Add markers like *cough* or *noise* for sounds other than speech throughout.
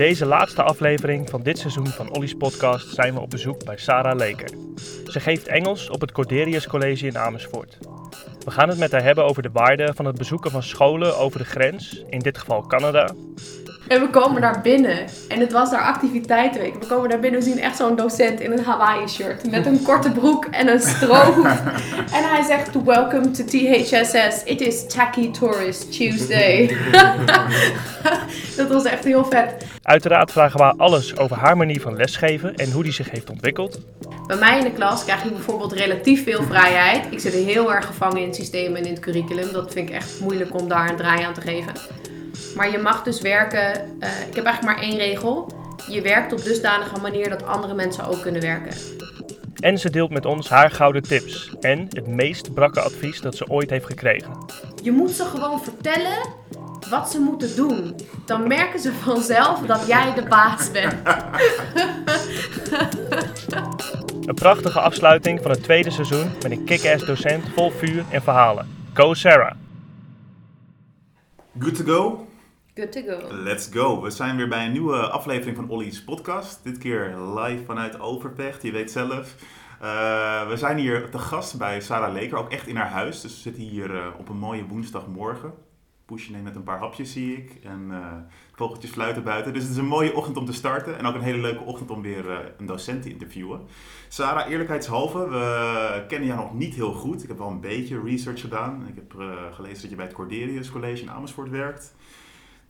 deze laatste aflevering van dit seizoen van Ollie's podcast zijn we op bezoek bij Sarah Leker. Ze geeft Engels op het Corderius College in Amersfoort. We gaan het met haar hebben over de waarde van het bezoeken van scholen over de grens, in dit geval Canada. En we komen daar binnen. En het was daar activiteitenweek. We komen daar binnen. We zien echt zo'n docent in een Hawaii shirt. Met een korte broek en een strohoed. *laughs* en hij zegt, welcome to THSS. It is Tacky Tourist Tuesday. *laughs* dat was echt heel vet. Uiteraard vragen we haar alles over haar manier van lesgeven en hoe die zich heeft ontwikkeld. Bij mij in de klas krijg je bijvoorbeeld relatief veel vrijheid. Ik zit heel erg gevangen in het systeem en in het curriculum. Dat vind ik echt moeilijk om daar een draai aan te geven. Maar je mag dus werken, eh, ik heb eigenlijk maar één regel. Je werkt op dusdanige manier dat andere mensen ook kunnen werken. En ze deelt met ons haar gouden tips en het meest brakke advies dat ze ooit heeft gekregen. Je moet ze gewoon vertellen wat ze moeten doen. Dan merken ze vanzelf dat jij de baas bent. *laughs* Een prachtige afsluiting van het tweede seizoen met een kick-ass docent vol vuur en verhalen. Go Sarah! Good to go? Let's go. We zijn weer bij een nieuwe aflevering van Ollie's podcast. Dit keer live vanuit Overvecht, je weet zelf. Uh, we zijn hier te gast bij Sarah Leker, ook echt in haar huis. Dus we zitten hier uh, op een mooie woensdagmorgen. Poesje neemt met een paar hapjes, zie ik. En uh, vogeltjes fluiten buiten. Dus het is een mooie ochtend om te starten. En ook een hele leuke ochtend om weer een docent te interviewen. Sarah, eerlijkheidshalve, we kennen jou nog niet heel goed. Ik heb wel een beetje research gedaan. Ik heb gelezen dat je bij het Corderius College in Amersfoort werkt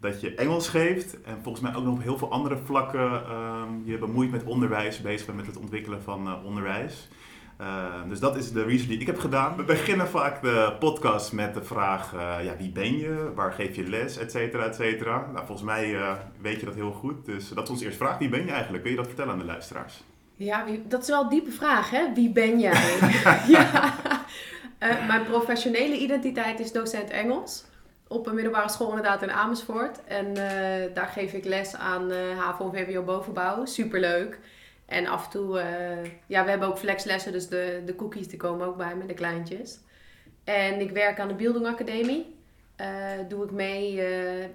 dat je Engels geeft en volgens mij ook nog op heel veel andere vlakken um, je bemoeit met onderwijs, bezig bent met het ontwikkelen van uh, onderwijs. Uh, dus dat is de research die ik heb gedaan. We beginnen vaak de podcast met de vraag, uh, ja, wie ben je, waar geef je les, et cetera, et cetera. Nou, volgens mij weet je dat heel goed, dus dat is onze eerste vraag. Wie ben je eigenlijk? Kun je dat vertellen aan de luisteraars? Ja, dat is wel een diepe vraag, hè? Wie ben jij? *laughs* ja. mijn professionele identiteit is docent Engels op een middelbare school inderdaad in Amersfoort. En uh, daar geef ik les aan uh, HAVO en VWO bovenbouw. Superleuk. En af en toe, uh, ja, we hebben ook flexlessen, dus de, de cookies die komen ook bij me, de kleintjes. En ik werk aan de Bildung Academie. doe ik mee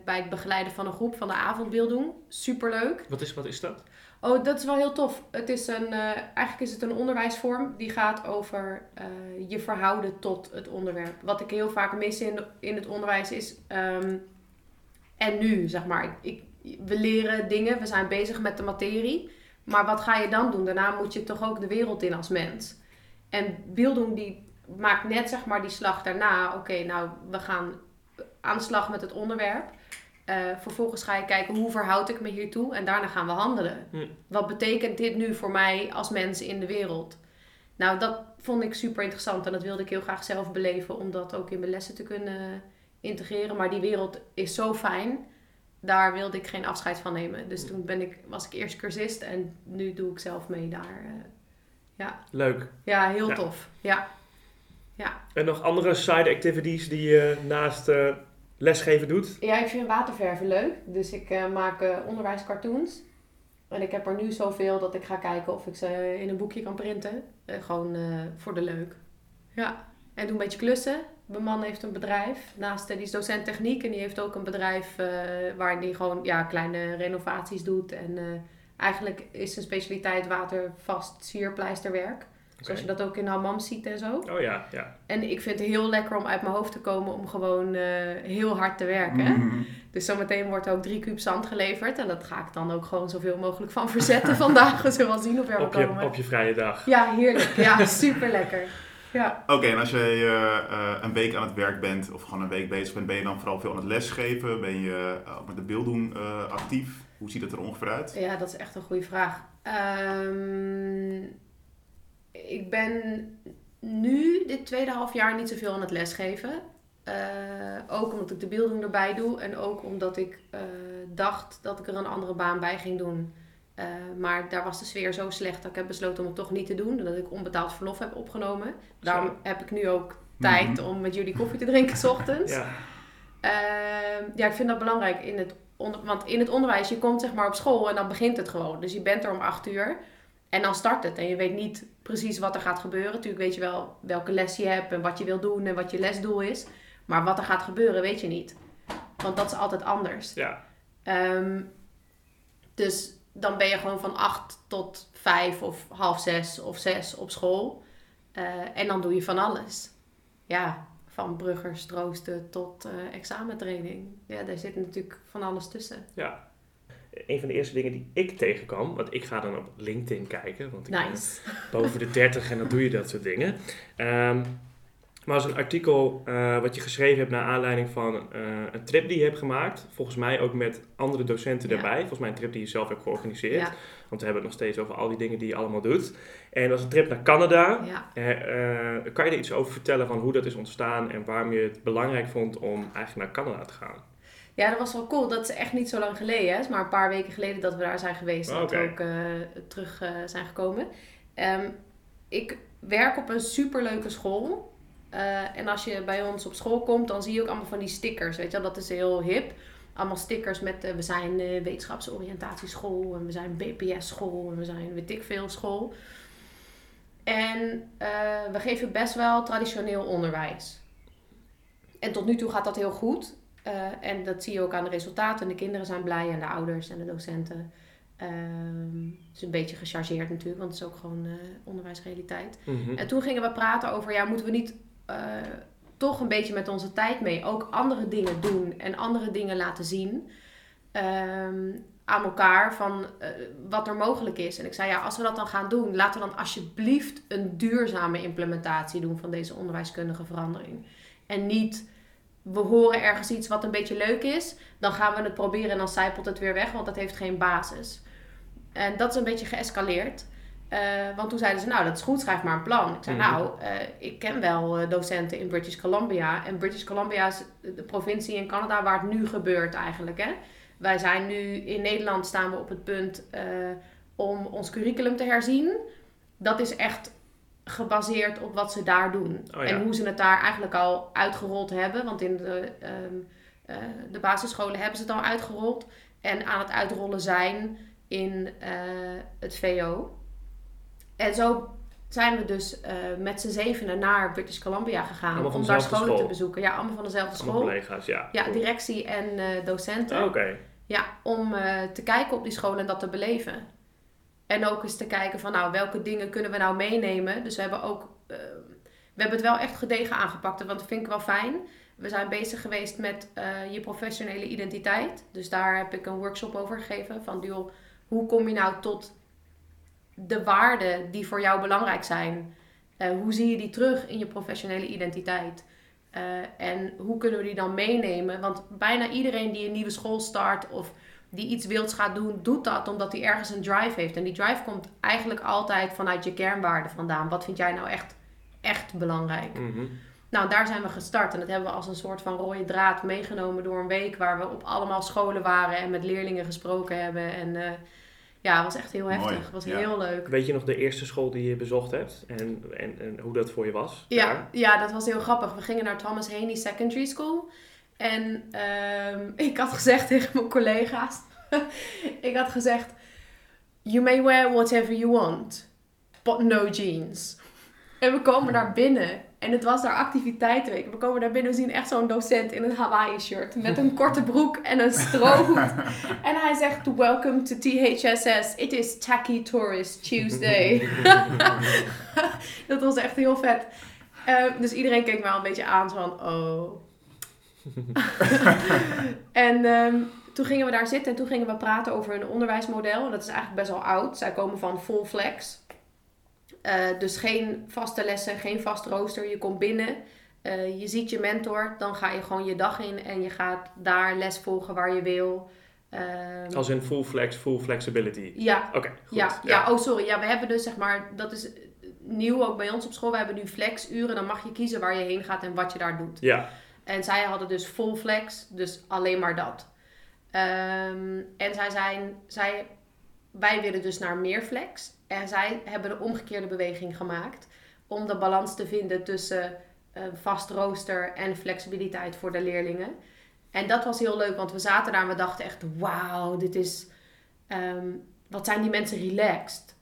bij het begeleiden van een groep van de avondbeelding. Superleuk. Wat is, wat is dat? Oh, dat is wel heel tof. Het is een, uh, eigenlijk is het een onderwijsvorm die gaat over uh, je verhouden tot het onderwerp. Wat ik heel vaak mis in, in het onderwijs is. Um, en nu, zeg maar. We leren dingen, we zijn bezig met de materie. Maar wat ga je dan doen? Daarna moet je toch ook de wereld in als mens. En Bildung die maakt net zeg maar die slag daarna. Oké, nou, we gaan aan de slag met het onderwerp. Uh, vervolgens ga je kijken hoe verhoud ik me hiertoe en daarna gaan we handelen. Hm. Wat betekent dit nu voor mij als mens in de wereld? Nou, dat vond ik super interessant en dat wilde ik heel graag zelf beleven om dat ook in mijn lessen te kunnen integreren. Maar die wereld is zo fijn, daar wilde ik geen afscheid van nemen. Dus toen ben ik, was ik eerst cursist en nu doe ik zelf mee daar. Uh, ja. Leuk. Ja, heel tof. Ja. ja. En nog andere side activities die je naast uh, lesgeven doet? Ja, ik vind waterverven leuk. Dus ik uh, maak uh, onderwijscartoons. En ik heb er nu zoveel dat ik ga kijken of ik ze in een boekje kan printen. Uh, gewoon voor de leuk. Ja. En doe een beetje klussen. Mijn man heeft een bedrijf. Naast, die is docent techniek. En die heeft ook een bedrijf waar hij gewoon ja, kleine renovaties doet. En eigenlijk is zijn specialiteit watervast sierpleisterwerk. Zoals je dat ook in hammam ziet en zo. Oh ja, ja. En ik vind het heel lekker om uit mijn hoofd te komen om gewoon uh, heel hard te werken. Mm. Dus zometeen wordt ook drie kuub zand geleverd. En dat ga ik dan ook gewoon zoveel mogelijk van verzetten *laughs* vandaag. We zullen wel zien of er op je, Op je vrije dag. Ja, heerlijk. Ja, *laughs* super lekker. Ja. Oké, okay, en als je uh, een week aan het werk bent of gewoon een week bezig bent, ben je dan vooral veel aan het lesgeven? Ben je ook met de beelddoen actief? Hoe ziet het er ongeveer uit? Ja, dat is echt een goede vraag. Um, ik ben nu, dit tweede half jaar, niet zoveel aan het lesgeven. Uh, ook omdat ik de beelding erbij doe en ook omdat ik uh, dacht dat ik er een andere baan bij ging doen. Uh, maar daar was de sfeer zo slecht dat ik heb besloten om het toch niet te doen. Dat ik onbetaald verlof heb opgenomen. Daarom heb ik nu ook tijd mm -hmm. om met jullie koffie te drinken s *laughs* ochtends. Ja. ja, ik vind dat belangrijk in het want in het onderwijs, je komt zeg maar op school en dan begint het gewoon. Dus je bent er om acht uur. En dan start het. En je weet niet precies wat er gaat gebeuren. Natuurlijk weet je wel welke les je hebt en wat je wil doen en wat je lesdoel is. Maar wat er gaat gebeuren, weet je niet. Want dat is altijd anders. Ja. Um, Dus dan ben je gewoon van acht tot vijf of half zes of zes op school. Eh, en dan doe je van alles. Ja, van bruggers, troosten tot eh, examentraining. Ja, daar zit natuurlijk van alles tussen. Ja. Een van de eerste dingen die ik tegenkwam, want ik ga dan op LinkedIn kijken, want ik ben *laughs* boven de 30 en dan doe je dat soort dingen. Ehm, maar als een artikel eh, wat je geschreven hebt naar aanleiding van eh, een trip die je hebt gemaakt. Volgens mij ook met andere docenten Ja. erbij. Volgens mij een trip die je zelf hebt georganiseerd. Ja, Want we hebben het nog steeds over al die dingen die je allemaal doet. En dat was een trip naar Canada. ja. Eh, kan je er iets over vertellen van hoe dat is ontstaan en waarom je het belangrijk vond om eigenlijk naar Canada te gaan? Ja, dat was wel cool. Dat is echt niet zo lang geleden. Het is maar een paar weken geleden dat we daar zijn geweest. Oh, Dat we oké. ook eh, terug eh, zijn gekomen. Ehm, ik werk op een superleuke school. Eh, en als je bij ons op school komt, dan zie je ook allemaal van die stickers. Weet je dat is heel hip. Allemaal stickers met we zijn wetenschapsoriëntatieschool en we zijn BPS school en we zijn weet ik veel school. En we geven best wel traditioneel onderwijs. En tot nu toe gaat dat heel goed. Eh, en dat zie je ook aan de resultaten. De kinderen zijn blij en de ouders en de docenten. Ehm, het is een beetje gechargeerd natuurlijk, want het is ook gewoon eh, onderwijsrealiteit. Mhm. En toen gingen we praten over, ja, moeten we niet eh, toch een beetje met onze tijd mee ook andere dingen doen en andere dingen laten zien ehm, aan elkaar van wat er mogelijk is. En ik zei, ja, als we dat dan gaan doen, laten we dan alsjeblieft een duurzame implementatie doen van deze onderwijskundige verandering. En niet, we horen ergens iets wat een beetje leuk is, dan gaan we het proberen en dan zijpelt het weer weg, want dat heeft geen basis. En dat is een beetje geëscaleerd. Eh, want toen zeiden ze, nou dat is goed, schrijf maar een plan. Ik zei, Mhm. nou, eh, ik ken wel eh, docenten in British Columbia. En British Columbia is de provincie in Canada waar het nu gebeurt eigenlijk. Hè? Wij zijn nu, in Nederland staan we op het punt om ons curriculum te herzien. Dat is echt gebaseerd op wat ze daar doen. Oh ja. En hoe ze het daar eigenlijk al uitgerold hebben. Want in de, ehm, eh, de basisscholen hebben ze het al uitgerold. En aan het uitrollen zijn in eh, het VO. En zo zijn we dus eh, met z'n zevenen naar British Columbia gegaan. Om daar scholen school? te bezoeken. Ja, allemaal van dezelfde Allemaal school. collega's, ja. Directie en docenten. Oké. Ja, om te kijken op die scholen en dat te beleven. En ook eens te kijken van, nou, welke dingen kunnen we nou meenemen? Dus we hebben ook, eh, we hebben het wel echt gedegen aangepakt, want dat vind ik wel fijn. We zijn bezig geweest met eh, je professionele identiteit. Dus daar heb ik een workshop over gegeven. Van, joh, hoe kom je nou tot de waarden die voor jou belangrijk zijn? Eh, hoe zie je die terug in je professionele identiteit? Eh, en hoe kunnen we die dan meenemen? Want bijna iedereen die een nieuwe school start of die iets wilds gaat doen, doet dat omdat hij ergens een drive heeft. En die drive komt eigenlijk altijd vanuit je kernwaarden vandaan. Wat vind jij nou echt, echt belangrijk? Mhm. Nou, daar zijn we gestart. En dat hebben we als een soort van rode draad meegenomen door een week waar we op allemaal scholen waren en met leerlingen gesproken hebben. En eh, ja, het was echt heel heftig. Het was ja. heel leuk. Weet je nog de eerste school die je bezocht hebt en, en, en hoe dat voor je was? Ja, daar? ja, dat was heel grappig. We gingen naar Thomas Haney Secondary School. En ehm, *laughs* ik had gezegd tegen mijn collega's... *laughs* ik had gezegd... You may wear whatever you want, but no jeans. En we komen daar binnen. En het was daar activiteitenweek. We komen daar binnen. We zien echt zo'n docent in een Hawaii shirt. Met een korte broek en een strohoed. *laughs* en hij zegt, welcome to THSS. It is Tacky Tourist Tuesday. dat was echt heel vet. Eh, dus iedereen keek me wel een beetje aan. Zo van, oh. *laughs* en ehm, toen gingen we daar zitten. En toen gingen we praten over een onderwijsmodel. Dat is eigenlijk best wel oud. Zij komen van full flex. Eh, dus geen vaste lessen, geen vast rooster. Je komt binnen, eh, je ziet je mentor, dan ga je gewoon je dag in en je gaat daar les volgen waar je wil. Ehm, Als in full flex, full flexibility. ja, Oké, goed. ja, ja, oh sorry. Ja, we hebben dus zeg maar, dat is nieuw ook bij ons op school. We hebben nu flexuren. Dan mag je kiezen waar je heen gaat en wat je daar doet. Ja, En zij hadden dus full flex, dus alleen maar dat. Ehm, en zij zijn, zij, wij willen dus naar meer flex. En zij hebben de omgekeerde beweging gemaakt om de balans te vinden tussen eh, vast rooster en flexibiliteit voor de leerlingen. En dat was heel leuk, want we zaten daar en we dachten echt, wauw, dit is, ehm, wat zijn die mensen relaxed.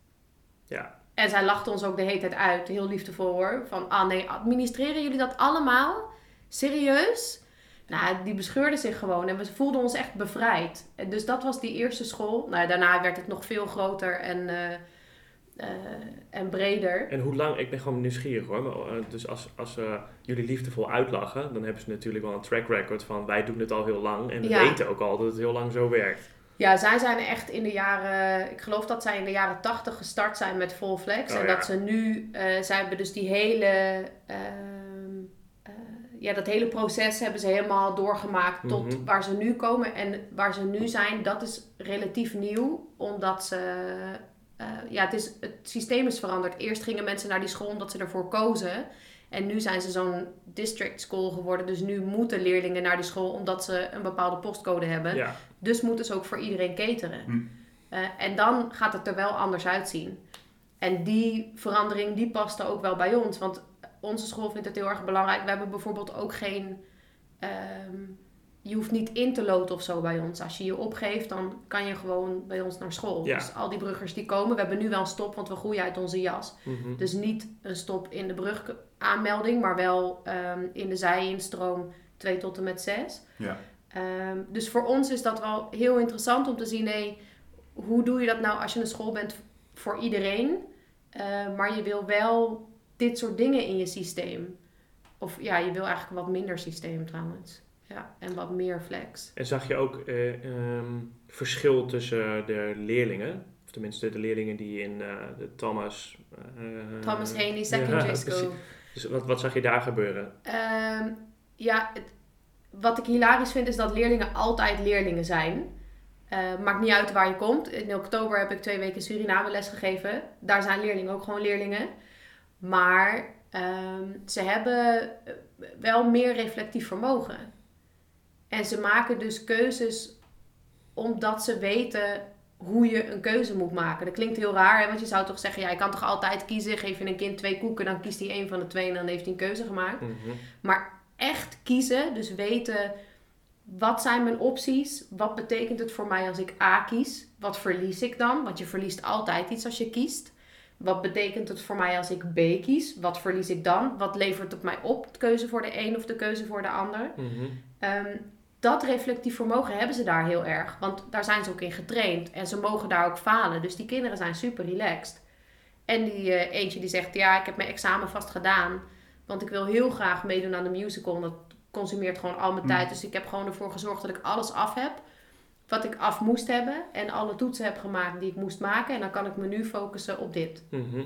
Ja. En zij lachten ons ook de hele tijd uit, heel liefdevol hoor. Van, ah nee, administreren jullie dat allemaal? Serieus? Nou, die bescheurde zich gewoon en we voelden ons echt bevrijd. En dus dat was die eerste school. Nou, daarna werd het nog veel groter en, eh, eh, en breder. En hoe lang, ik ben gewoon nieuwsgierig hoor. Eh, dus als, als jullie liefdevol uitlachen, dan hebben ze natuurlijk wel een track record van wij doen het al heel lang. En we Ja. weten ook al dat het heel lang zo werkt. Ja, zij zijn echt in de jaren, ik geloof dat zij in de jaren tachtig gestart zijn met Full Flex. Oh, en ja. dat ze nu, zij hebben dus die hele, ja, dat hele proces hebben ze helemaal doorgemaakt tot Mhm. waar ze nu komen. En waar ze nu zijn, dat is relatief nieuw, omdat ze, eh, ja, het, is, het systeem is veranderd. Eerst gingen mensen naar die school omdat ze ervoor kozen. En nu zijn ze zo'n district school geworden. Dus nu moeten leerlingen naar die school omdat ze een bepaalde postcode hebben. Ja. Dus moeten ze ook voor iedereen cateren. Hm. Eh, en dan gaat het er wel anders uitzien. En die verandering die paste ook wel bij ons. Want onze school vindt het heel erg belangrijk. We hebben bijvoorbeeld ook geen... ehm, je hoeft niet in te loten of zo bij ons. Als je je opgeeft, dan kan je gewoon bij ons naar school. Ja. Dus al die bruggers die komen... We hebben nu wel een stop, want we groeien uit onze jas. Mhm. Dus niet een stop in de brugaanmelding, maar wel ehm, in de zijinstroom 2 tot en met 6. Ja. Ehm, dus voor ons is dat wel heel interessant om te zien, hé, hoe doe je dat nou als je een school bent voor iedereen, eh, maar je wil wel dit soort dingen in je systeem. Of ja, je wil eigenlijk wat minder systeem trouwens. Ja, en wat meer flex. En zag je ook eh, ehm, verschil tussen de leerlingen? Of tenminste de leerlingen die in eh, de Thomas... eh, Thomas Haney Secondary ja, School. Dus wat, wat zag je daar gebeuren? Ehm, ja, het- wat ik hilarisch vind is dat leerlingen altijd leerlingen zijn. Maakt niet uit waar je komt. In oktober heb ik twee weken Suriname les gegeven. Daar zijn leerlingen ook gewoon leerlingen. Maar ehm, ze hebben eh, wel meer reflectief vermogen. En ze maken dus keuzes omdat ze weten hoe je een keuze moet maken. Dat klinkt heel raar, hè? want je zou toch zeggen... ja, je kan toch altijd kiezen, geef je een kind twee koeken... dan kiest hij één van de twee en dan heeft hij een keuze gemaakt. Mhm. Maar echt kiezen, dus weten wat zijn mijn opties? Wat betekent het voor mij als ik A kies? Wat verlies ik dan? Want je verliest altijd iets als je kiest. Wat betekent het voor mij als ik B kies? Wat verlies ik dan? Wat levert het mij op? De keuze voor de een of de keuze voor de ander? Mhm. Ehm, dat reflectief vermogen hebben ze daar heel erg. Want daar zijn ze ook in getraind. En ze mogen daar ook falen. Dus die kinderen zijn super relaxed. En die eh, eentje die zegt, ja, ik heb mijn examen vast gedaan. Want ik wil heel graag meedoen aan de musical. En dat consumeert gewoon al mijn Hmm. tijd. Dus ik heb gewoon ervoor gezorgd dat ik alles af heb. Wat ik af moest hebben. En alle toetsen heb gemaakt die ik moest maken. En dan kan ik me nu focussen op dit. Mhm.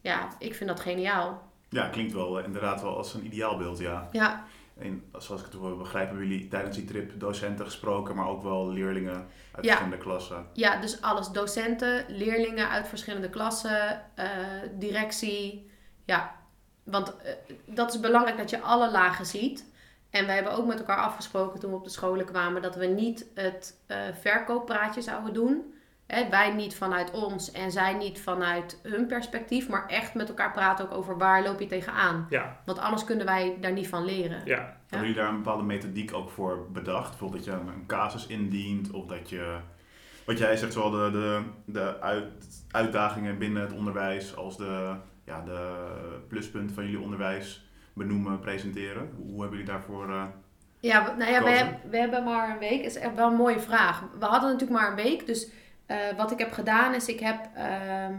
Ja, ik vind dat geniaal. ja, klinkt wel eh, inderdaad wel als een ideaalbeeld, ja. Ja, En zoals ik het hoor, begrijp, hebben jullie tijdens die trip docenten gesproken, maar ook wel leerlingen uit Ja. verschillende klassen. Ja, dus alles. Docenten, leerlingen uit verschillende klassen, eh, directie. Ja, want eh, dat is belangrijk dat je alle lagen ziet. En we hebben ook met elkaar afgesproken toen we op de scholen kwamen dat we niet het eh, verkooppraatje zouden doen. Hè, wij niet vanuit ons en zij niet vanuit hun perspectief, maar echt met elkaar praten ook over waar loop je tegenaan. Ja, Want anders kunnen wij daar niet van leren. ja. Hebben jullie daar een bepaalde methodiek ook voor bedacht? Bijvoorbeeld dat je een, een casus indient of dat je, wat jij zegt, zowel de, de, de uit, uitdagingen binnen het onderwijs als de, ja, de pluspunten van jullie onderwijs benoemen, presenteren. Hoe hebben jullie daarvoor... eh, Ja, we- nou ja, we, hebben maar een week. is echt wel een mooie vraag. We hadden natuurlijk maar een week. Dus eh, wat ik heb gedaan is, ik heb ehm,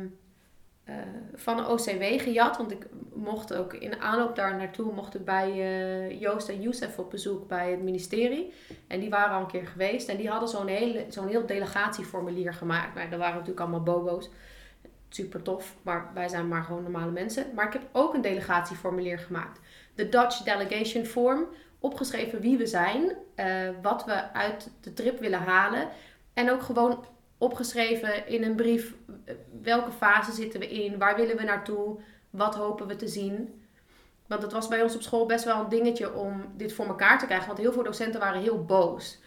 eh, van de OCW gejat. Want ik mocht ook in aanloop daar naartoe, mocht ik bij Joost en Youssef op bezoek bij het ministerie. En die waren al een keer geweest. En die hadden zo'n hele, zo'n heel delegatieformulier gemaakt. Nou, dat waren natuurlijk allemaal bobo's. Super tof, maar wij zijn maar gewoon normale mensen. Maar ik heb ook een delegatieformulier gemaakt. De Dutch Delegation Form opgeschreven wie we zijn, eh, wat we uit de trip willen halen. En ook gewoon opgeschreven in een brief eh, welke fase zitten we in, waar willen we naartoe, wat hopen we te zien. Want het was bij ons op school best wel een dingetje om dit voor elkaar te krijgen. Want heel veel docenten waren heel boos.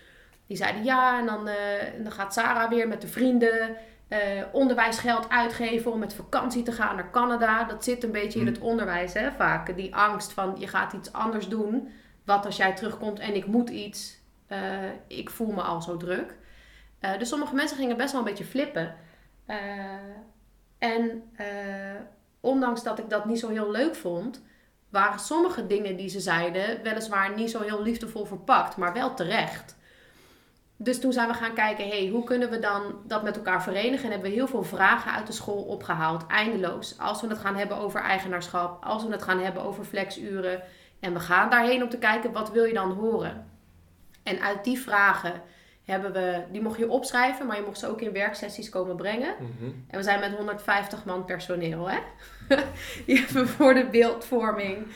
Die zeiden ja, en dan, eh, en dan gaat Sarah weer met de vrienden eh, onderwijsgeld uitgeven om met vakantie te gaan naar Canada. Dat zit een beetje in Hmm. het onderwijs, hè, vaak. Die angst van je gaat iets anders doen. Wat als jij terugkomt en ik moet iets, eh, ik voel me al zo druk. Eh, dus sommige mensen gingen best wel een beetje flippen. En ondanks dat ik dat niet zo heel leuk vond, waren sommige dingen die ze zeiden weliswaar niet zo heel liefdevol verpakt, maar wel terecht. Dus toen zijn we gaan kijken, hey, hoe kunnen we dan dat met elkaar verenigen? En hebben we heel veel vragen uit de school opgehaald, eindeloos. Als we het gaan hebben over eigenaarschap, als we het gaan hebben over flexuren. En we gaan daarheen om te kijken, wat wil je dan horen? En uit die vragen hebben we, die mocht je opschrijven, maar je mocht ze ook in werksessies komen brengen. Mhm. En we zijn met 150 man personeel, hè? *laughs* Die hebben we voor de beeldvorming.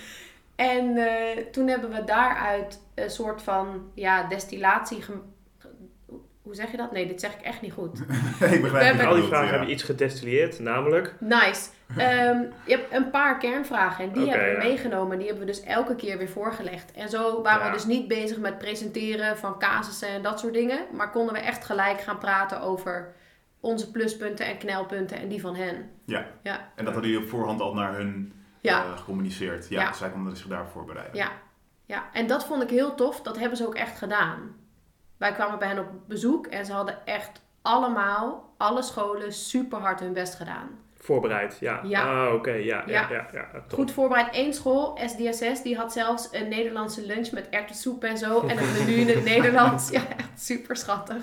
En eh, toen hebben we daaruit een soort van ja, destillatie. gem- Hoe zeg je dat? Nee, dit zeg ik echt niet goed. *laughs* ik We begrijp Al die vragen ja. hebben iets gedestilleerd, namelijk... Nice. Ehm, je hebt een paar kernvragen en die hebben we ja. meegenomen. Die hebben we dus elke keer weer voorgelegd. En zo waren Ja. we dus niet bezig met presenteren van casussen en dat soort dingen. Maar konden we echt gelijk gaan praten over onze pluspunten en knelpunten en die van hen. Ja. Ja. En dat hadden jullie op voorhand al naar hun Ja. eh, gecommuniceerd. Ja, Ja. zij konden zich daarvoor voorbereiden. Ja, ja, en dat vond ik heel tof. Dat hebben ze ook echt gedaan. Wij kwamen bij hen op bezoek en ze hadden echt allemaal, alle scholen, super hard hun best gedaan. Voorbereid, ja. Ja. Ah, oké, ja, ja, Ja. ja. Goed voorbereid. Eén school, SDSS, die had zelfs een Nederlandse lunch met erwtensoep en zo. En een menu in het *laughs* Nederlands. Ja, echt super schattig.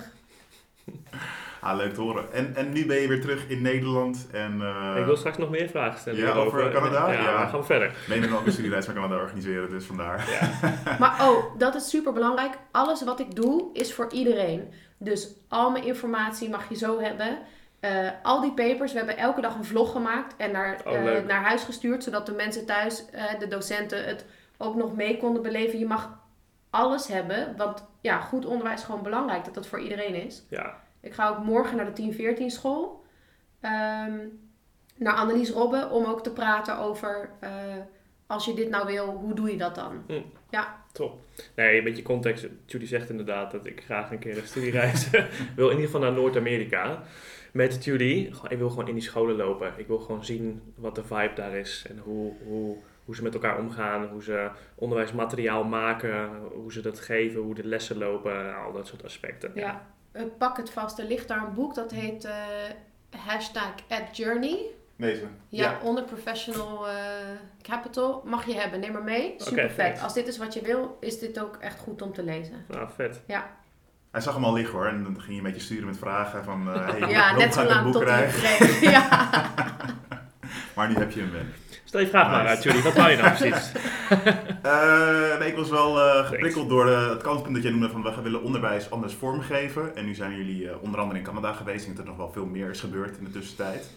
*laughs* Ah, leuk te horen. En, en nu ben je weer terug in Nederland. En, eh, Ik wil straks nog meer vragen stellen. Ja, over Canada? Ja, Ja. dan gaan we verder. meenemen ook een studiereis naar Canada organiseren, dus vandaar. Ja. *laughs* Maar oh, dat is super belangrijk. Alles wat ik doe is voor iedereen. Dus al mijn informatie mag je zo hebben. Eh, al die papers, we hebben elke dag een vlog gemaakt en naar, Oh, eh, naar huis gestuurd, zodat de mensen thuis, de docenten, het ook nog mee konden beleven. Je mag alles hebben, want ja, goed onderwijs is gewoon belangrijk dat dat voor iedereen is. ja. Ik ga ook morgen naar de 1014 school. ehm, naar Annelies Robbe om ook te praten over eh, als je dit nou wil, hoe doe je dat dan? Top. Nee, een beetje context. Judy zegt inderdaad dat ik graag een keer een studiereis *laughs* wil. In ieder geval naar Noord-Amerika. Met Judy. Ik wil gewoon in die scholen lopen. Ik wil gewoon zien wat de vibe daar is. En hoe, hoe, hoe ze met elkaar omgaan. Hoe ze onderwijsmateriaal maken. Hoe ze dat geven. Hoe de lessen lopen. Al dat soort aspecten. Ja, pak het vast. Er ligt daar een boek dat heet eh, hashtag @journey. Deze. Ja, onder professional eh, capital. Mag je hebben, neem maar mee. Super Oké, vet. Als dit is wat je wil, is dit ook echt goed om te lezen. Nou, vet. Hij zag hem al liggen hoor. En dan ging je een beetje sturen met vragen van... eh hey, Ja, net ga zo lang boek tot hij krijgen? kreeg. Ja. *laughs* Maar nu heb je hem binnen. Stel je vraag maar uit, Judy. Wat wou je nou precies? *laughs* Eh, nee, ik was wel eh, geprikkeld door eh, het kanspunt dat jij noemde van we willen onderwijs anders vormgeven. En nu zijn jullie eh, onder andere in Canada geweest. Ik denk dat er nog wel veel meer is gebeurd in de tussentijd.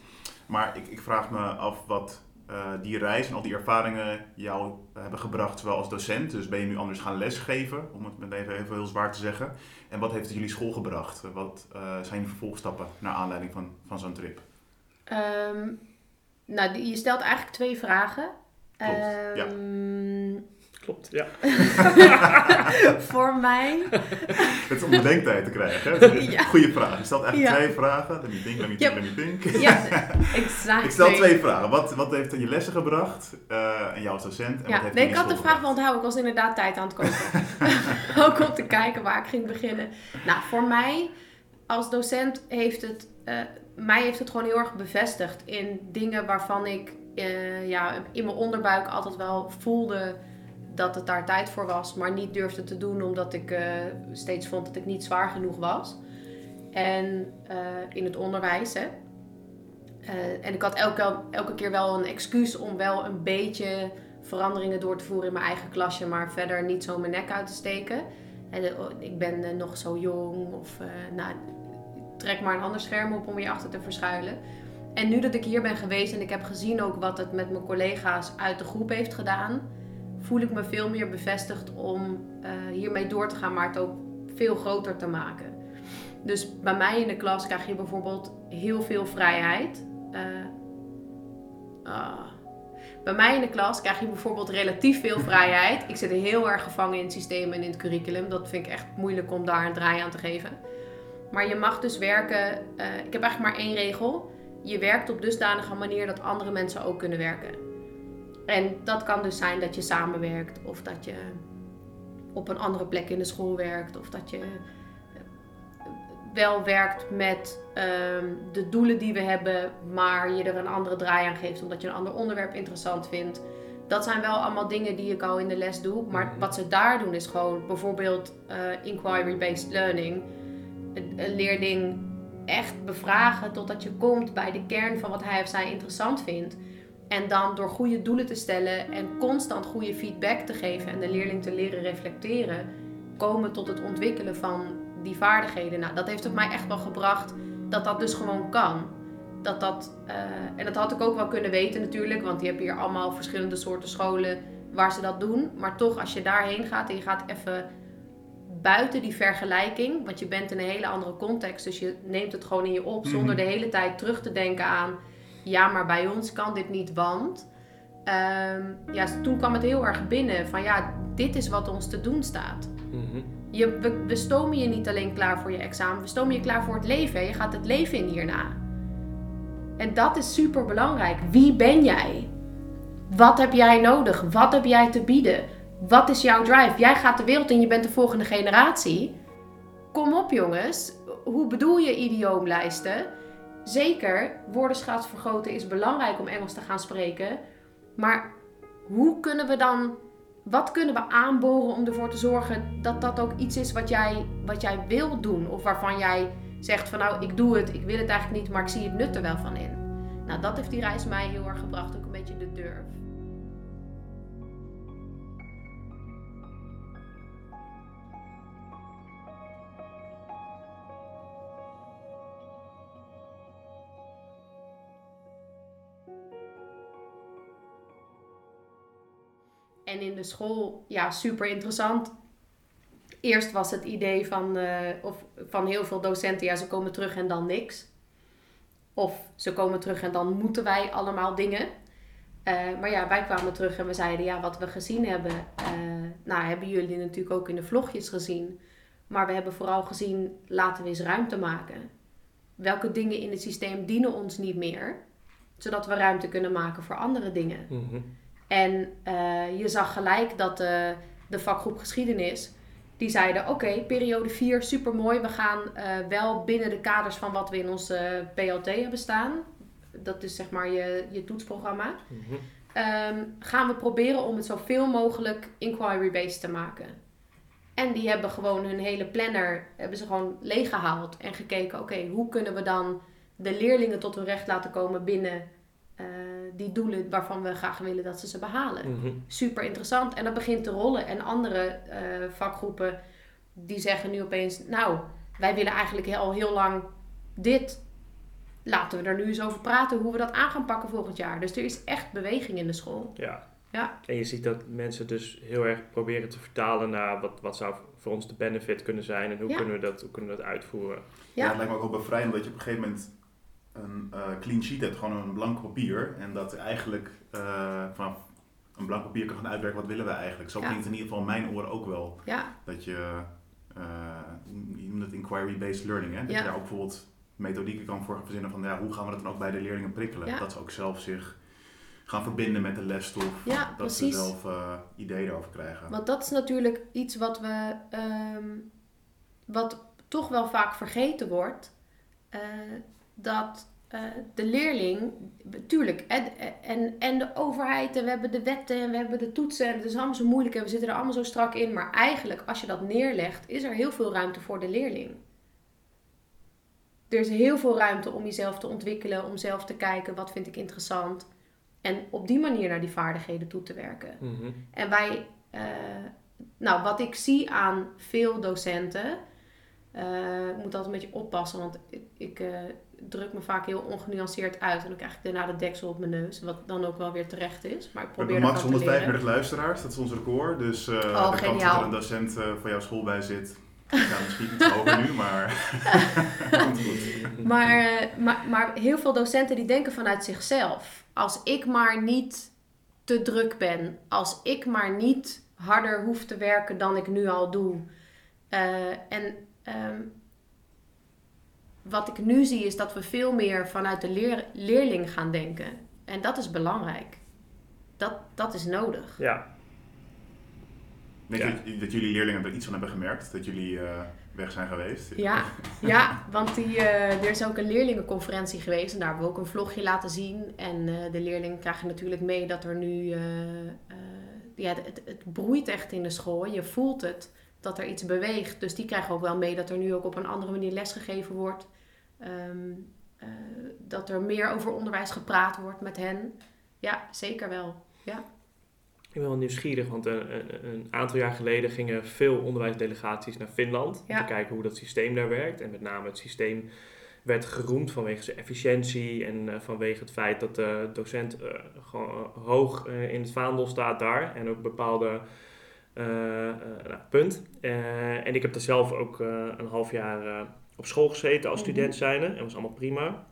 Maar ik, ik vraag me af wat eh, die reis en al die ervaringen jou hebben gebracht, zowel als docent. Dus ben je nu anders gaan lesgeven, om het met even, even heel zwaar te zeggen. En wat heeft het jullie school gebracht? Wat eh, zijn jullie vervolgstappen naar aanleiding van, van zo'n trip? Ehm, nou, je stelt eigenlijk twee vragen. Klopt, ja. Ehm, Klopt, ja. *laughs* voor mij. *laughs* Het is om bedenktijd te krijgen. Hè? *laughs* Ja. Goeie vraag. Je stelt eigenlijk Ja. twee vragen. Let me think, let me think, Yep. let me think. Ja, exact. Ik stel twee vragen. Wat, wat heeft je lessen gebracht eh en jou als docent? En wat Ja, heeft nee, je ik had de vraag wel onthouden. Ik was inderdaad tijd aan het kopen. Ook om te kijken waar ik ging beginnen. Nou, voor mij als docent heeft het... eh, mij heeft het gewoon heel erg bevestigd in dingen waarvan ik eh, ja, in mijn onderbuik altijd wel voelde dat het daar tijd voor was, maar niet durfde te doen omdat ik eh, steeds vond dat ik niet zwaar genoeg was. En eh, in het onderwijs, hè. En ik had elke, elke keer wel een excuus om wel een beetje veranderingen door te voeren in mijn eigen klasje, maar verder niet zo mijn nek uit te steken. En, ik ben nog zo jong of nou, trek maar een ander scherm op om je achter te verschuilen. En nu dat ik hier ben geweest en ik heb gezien ook wat het met mijn collega's uit de groep heeft gedaan, voel ik me veel meer bevestigd om eh, hiermee door te gaan, maar het ook veel groter te maken. Dus bij mij in de klas krijg je bijvoorbeeld heel veel vrijheid. Eh, ah. Bij mij in de klas krijg je bijvoorbeeld relatief veel *laughs* vrijheid. Ik zit heel erg gevangen in het systeem en in het curriculum. Dat vind ik echt moeilijk om daar een draai aan te geven. Maar je mag dus werken. eh, ik heb eigenlijk maar één regel. Je werkt op dusdanige manier dat andere mensen ook kunnen werken. En dat kan dus zijn dat je samenwerkt of dat je op een andere plek in de school werkt of dat je eh, wel werkt met ehm, de doelen die we hebben, maar je er een andere draai aan geeft omdat je een ander onderwerp interessant vindt. Dat zijn wel allemaal dingen die ik al in de les doe. Maar Mhm. wat ze daar doen is gewoon bijvoorbeeld eh, inquiry-based learning. Een, leerling echt bevragen totdat je komt bij de kern van wat hij of zij interessant vindt. En dan door goede doelen te stellen en constant goede feedback te geven en de leerling te leren reflecteren, komen tot het ontwikkelen van die vaardigheden. Nou, dat heeft het mij echt wel gebracht dat dat dus gewoon kan. Dat dat, eh, en dat had ik ook wel kunnen weten natuurlijk, want je hebt hier allemaal verschillende soorten scholen waar ze dat doen. Maar toch, als je daarheen gaat en je gaat even buiten die vergelijking, want je bent in een hele andere context, dus je neemt het gewoon in je op zonder Mhm. de hele tijd terug te denken aan, ja, maar bij ons kan dit niet, want. Ehm, ja, toen kwam het heel erg binnen van ja, dit is wat ons te doen staat. Mhm. Je, we, we stomen je niet alleen klaar voor je examen, we stomen je klaar voor het leven. Je gaat het leven in hierna. En dat is super belangrijk. Wie ben jij? Wat heb jij nodig? Wat heb jij te bieden? Wat is jouw drive? Jij gaat de wereld in, je bent de volgende generatie. Kom op jongens. Hoe bedoel je idioomlijsten? Zeker, woordenschat vergroten is belangrijk om Engels te gaan spreken. Maar hoe kunnen we dan wat kunnen we aanboren om ervoor te zorgen dat dat ook iets is wat jij, wat jij wil doen? Of waarvan jij zegt van nou, ik doe het, ik wil het eigenlijk niet, maar ik zie het nut er wel van in. Nou, dat heeft die reis mij heel erg gebracht, ook een beetje de durf. En in de school, ja, super interessant. Eerst was het idee van, eh, of van heel veel docenten, ja, ze komen terug en dan niks. Of ze komen terug en dan moeten wij allemaal dingen. Eh, maar ja, wij kwamen terug en we zeiden, ja, wat we gezien hebben, eh, nou, hebben jullie natuurlijk ook in de vlogjes gezien. Maar we hebben vooral gezien, laten we eens ruimte maken. Welke dingen in het systeem dienen ons niet meer, zodat we ruimte kunnen maken voor andere dingen. Mhm. En eh, je zag gelijk dat de, de vakgroep geschiedenis, die zeiden oké, periode 4, supermooi. We gaan eh, wel binnen de kaders van wat we in onze PLT hebben staan. Dat is zeg maar je, je toetsprogramma. Ehm, gaan we proberen om het zoveel mogelijk inquiry-based te maken. En die hebben gewoon hun hele planner hebben ze gewoon leeggehaald en gekeken, oké, hoe kunnen we dan de leerlingen tot hun recht laten komen binnen eh, die doelen waarvan we graag willen dat ze ze behalen. Mhm. Super interessant. En dat begint te rollen. En andere eh, vakgroepen die zeggen nu opeens, nou, wij willen eigenlijk al heel lang dit. Laten we er nu eens over praten hoe we dat aan gaan pakken volgend jaar. Dus er is echt beweging in de school. Ja. Ja. En je ziet dat mensen dus heel erg proberen te vertalen naar wat, wat zou voor ons de benefit kunnen zijn en hoe, Ja. kunnen, we dat, hoe kunnen we dat uitvoeren. Ja. Ja. het lijkt me ook wel bevrijdend dat je op een gegeven moment een eh, clean sheet hebt, gewoon een blank papier. En dat eigenlijk eh, vanaf een blank papier kan gaan uitwerken wat willen we eigenlijk. Zo Ja. klinkt in ieder geval in mijn oren ook wel. Ja, Dat je, eh je noemt het inquiry-based learning, hè? Dat Ja. je daar ook bijvoorbeeld methodieken kan voor verzinnen van ja, hoe gaan we dat dan ook bij de leerlingen prikkelen. Dat ze ook zelf zich gaan verbinden met de lesstof. Dat precies. ze zelf ideeën erover krijgen. want dat is natuurlijk iets wat we, ehm, wat toch wel vaak vergeten wordt. Dat eh, de leerling, tuurlijk, en, en, en de overheid, en we hebben de wetten en we hebben de toetsen, en het is allemaal zo moeilijk en we zitten er allemaal zo strak in. Maar eigenlijk, als je dat neerlegt, is er heel veel ruimte voor de leerling. Er is heel veel ruimte om jezelf te ontwikkelen, om zelf te kijken wat vind ik interessant. En op die manier naar die vaardigheden toe te werken. Mhm. En wij, eh, nou, wat ik zie aan veel docenten, eh, ik moet altijd een beetje oppassen, want ik, ik druk me vaak heel ongenuanceerd uit en dan krijg ik daarna de deksel op mijn neus, wat dan ook wel weer terecht is. Maar ik We probeer hebben max ervan te leren. 135 luisteraars, dat is ons record. Dus de kans dat geniaal. er een docent eh, van jouw school bij zit, ja, misschien iets hoger nu, maar. *laughs* Maar, eh, maar, maar heel veel docenten die denken vanuit zichzelf. Als ik maar niet te druk ben. Als ik maar niet harder hoef te werken dan ik nu al doe. En ehm, wat ik nu zie is dat we veel meer vanuit de leer- leerling gaan denken. En dat is belangrijk. Dat, dat is nodig. Ja, Denk Ja. je dat, jullie leerlingen er iets van hebben gemerkt? Dat jullie eh, weg zijn geweest. Ja, *laughs* ja want die, eh, er is ook een leerlingenconferentie geweest en daar hebben we ook een vlogje laten zien. En eh, de leerlingen krijgen natuurlijk mee dat er nu, eh, eh, ja, het, het broeit echt in de school. Je voelt het, dat er iets beweegt. Dus die krijgen ook wel mee dat er nu ook op een andere manier lesgegeven wordt. Ehm, eh, dat er meer over onderwijs gepraat wordt met hen. Ja, zeker wel. Ik ben wel nieuwsgierig, want een, een, een aantal jaar geleden gingen veel onderwijsdelegaties naar Finland. Om Ja. te kijken hoe dat systeem daar werkt. En met name het systeem werd geroemd vanwege zijn efficiëntie en eh, vanwege het feit dat de docent eh, gewoon eh, hoog eh, in het vaandel staat daar. En ook bepaalde eh, eh, nou, punt. Eh, en ik heb daar zelf ook eh, een half jaar eh, op school gezeten als Mhm. student zijnde. En dat was allemaal prima.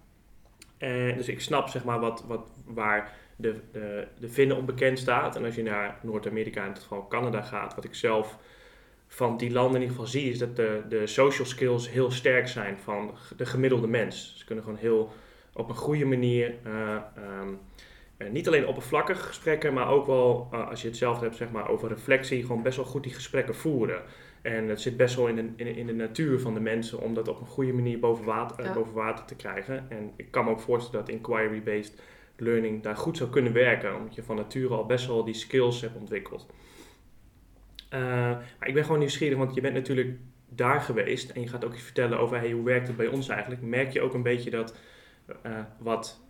Eh, dus ik snap zeg maar wat, wat, waar de, de, de Finnen onbekend staat. En als je naar Noord-Amerika en in dit geval Canada gaat, wat ik zelf van die landen in ieder geval zie, is dat de, de social skills heel sterk zijn van de gemiddelde mens. Ze kunnen gewoon heel op een goede manier, eh, niet alleen oppervlakkig gesprekken, maar ook wel, als je hetzelfde hebt zeg maar, over reflectie, gewoon best wel goed die gesprekken voeren. En het zit best wel in de, in, in de natuur van de mensen om dat op een goede manier boven water, eh, Ja. boven water te krijgen. En ik kan me ook voorstellen dat inquiry-based learning daar goed zou kunnen werken, omdat je van nature al best wel die skills hebt ontwikkeld. Eh, maar ik ben gewoon nieuwsgierig, want je bent natuurlijk daar geweest en je gaat ook iets vertellen over hey, hoe werkt het bij ons eigenlijk. Merk je ook een beetje dat eh, wat,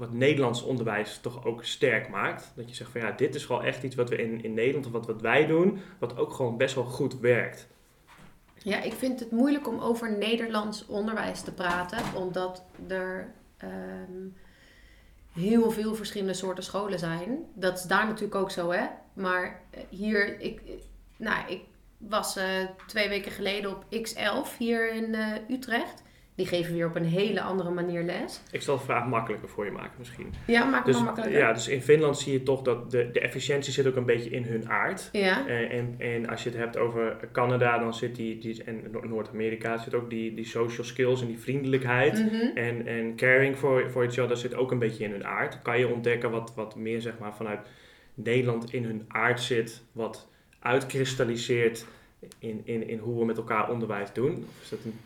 wat Nederlands onderwijs toch ook sterk maakt? Dat je zegt van ja, dit is wel echt iets wat we in, in Nederland of wat, wat wij doen, wat ook gewoon best wel goed werkt. Ja, ik vind het moeilijk om over Nederlands onderwijs te praten, omdat er ehm, heel veel verschillende soorten scholen zijn. Dat is daar natuurlijk ook zo, hè? Maar eh, hier, ik, nou, ik was eh, twee weken geleden op X11 hier in eh, Utrecht. Die geven weer op een hele andere manier les. Ik zal de vraag makkelijker voor je maken misschien. Ja, maak het Dus, maar makkelijker. ja, dus in Finland zie je toch dat de, de efficiëntie zit ook een beetje in hun aard. Ja. En, en, en als je het hebt over Canada, dan zit die, die en Noord- Noord-Amerika zit ook die, die social skills en die vriendelijkheid. Mhm. En, en caring for, for each other zit ook een beetje in hun aard. Kan je ontdekken wat, wat meer zeg maar, vanuit Nederland in hun aard zit, wat uitkristalliseert in, in, in hoe we met elkaar onderwijs doen? Of is dat een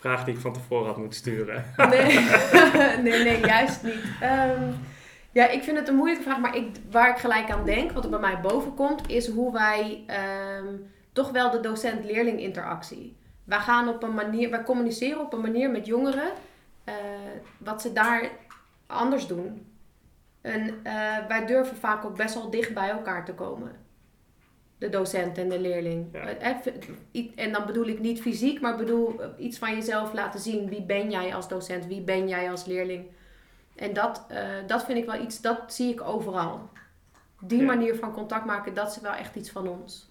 vraag die ik van tevoren had moeten sturen? Nee, *laughs* nee, nee, juist niet. Ehm, ja, ik vind het een moeilijke vraag, maar ik, waar ik gelijk aan denk, wat er bij mij boven komt, is hoe wij ehm, toch wel de docent-leerling interactie. Wij gaan op een manier, wij communiceren op een manier met jongeren, eh, wat ze daar anders doen. En eh, wij durven vaak ook best wel dicht bij elkaar te komen. De docent en de leerling. Ja. Eh, i- En dan bedoel ik niet fysiek, maar bedoel eh, iets van jezelf laten zien. Wie ben jij als docent? Wie ben jij als leerling? En dat, eh, dat vind ik wel iets, dat zie ik overal. Die Ja. manier van contact maken, dat is wel echt iets van ons.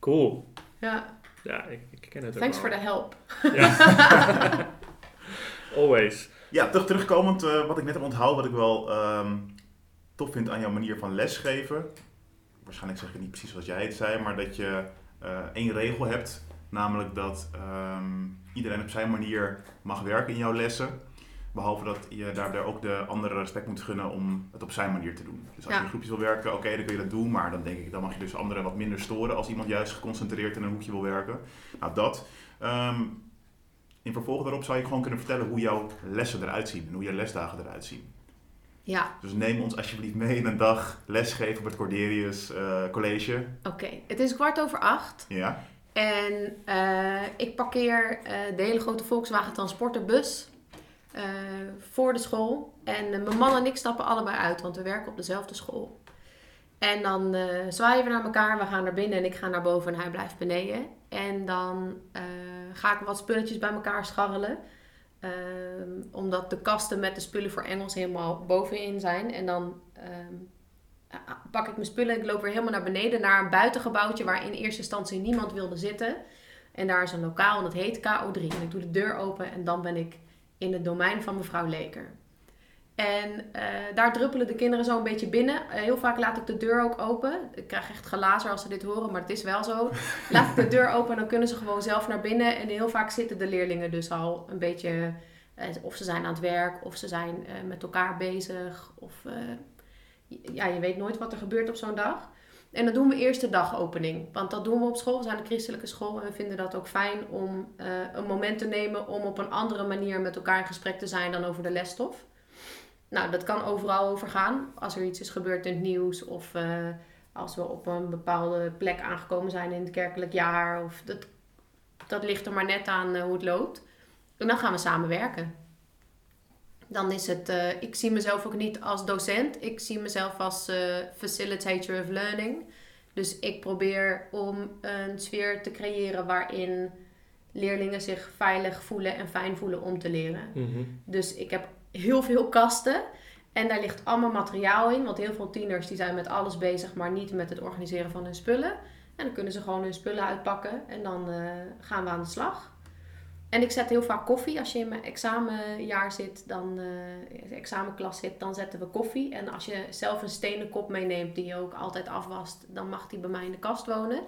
Cool. Ja, Ja, ik, ik ken het ook thanks voor de help. Ja. *laughs* Always. Ja, toch terugkomend, eh, wat ik net heb onthouden, wat ik wel ehm, tof vind aan jouw manier van lesgeven. Waarschijnlijk zeg ik het niet precies zoals jij het zei, maar dat je eh, één regel hebt. Namelijk dat ehm, iedereen op zijn manier mag werken in jouw lessen. Behalve dat je daarbij ook de andere respect moet gunnen om het op zijn manier te doen. Dus als Ja. je in groepjes wil werken, oké, dan kun je dat doen. Maar dan denk ik, dan mag je dus anderen wat minder storen als iemand juist geconcentreerd in een hoekje wil werken. Nou, dat. Ehm, in vervolg daarop zou je gewoon kunnen vertellen hoe jouw lessen eruit zien en hoe je lesdagen eruit zien. Ja, Dus neem ons alsjeblieft mee in een dag lesgeven op het Corderius eh, College. oké. Het is kwart over acht. Ja, En eh, ik parkeer eh, de hele grote Volkswagen Transporterbus voor de school. En mijn man en ik stappen allebei uit, want we werken op dezelfde school. En dan zwaaien we naar elkaar, we gaan naar binnen en ik ga naar boven en hij blijft beneden. En dan ga ik wat spulletjes bij elkaar scharrelen. Ehm, omdat de kasten met de spullen voor Engels helemaal bovenin zijn. En dan ehm, pak ik mijn spullen en ik loop weer helemaal naar beneden naar een buitengebouwtje waar in eerste instantie niemand wilde zitten. En daar is een lokaal en dat heet KO3. En ik doe de deur open en dan ben ik in het domein van mevrouw Leker. En eh, daar druppelen de kinderen zo een beetje binnen. Eh, heel vaak laat ik de deur ook open. Ik krijg echt glazer als ze dit horen, maar het is wel zo. *laughs* Laat ik de deur open en dan kunnen ze gewoon zelf naar binnen. En heel vaak zitten de leerlingen dus al een beetje... eh, of ze zijn aan het werk, of ze zijn met elkaar bezig. Of ja, je weet nooit wat er gebeurt op zo'n dag. En dan doen we eerst de dagopening. Want dat doen we op school. We zijn een christelijke school en we vinden dat ook fijn om een moment te nemen om op een andere manier met elkaar in gesprek te zijn dan over de lesstof. Nou, dat kan overal over gaan. Als er iets is gebeurd in het nieuws of eh, als we op een bepaalde plek aangekomen zijn in het kerkelijk jaar. Of dat, dat ligt er maar net aan eh, hoe het loopt. En dan gaan we samen werken. Dan is het, eh, ik zie mezelf ook niet als docent. Ik zie mezelf als facilitator of learning. Dus ik probeer om een sfeer te creëren waarin leerlingen zich veilig voelen en fijn voelen om te leren. Mhm. Dus ik heb heel veel kasten. En daar ligt allemaal materiaal in. Want heel veel tieners die zijn met alles bezig, maar niet met het organiseren van hun spullen. En dan kunnen ze gewoon hun spullen uitpakken en dan eh, gaan we aan de slag. En ik zet heel vaak koffie. Als je in mijn examenjaar zit, dan, eh, examenklas zit, dan zetten we koffie. En als je zelf een stenen kop meeneemt die je ook altijd afwast, dan mag die bij mij in de kast wonen.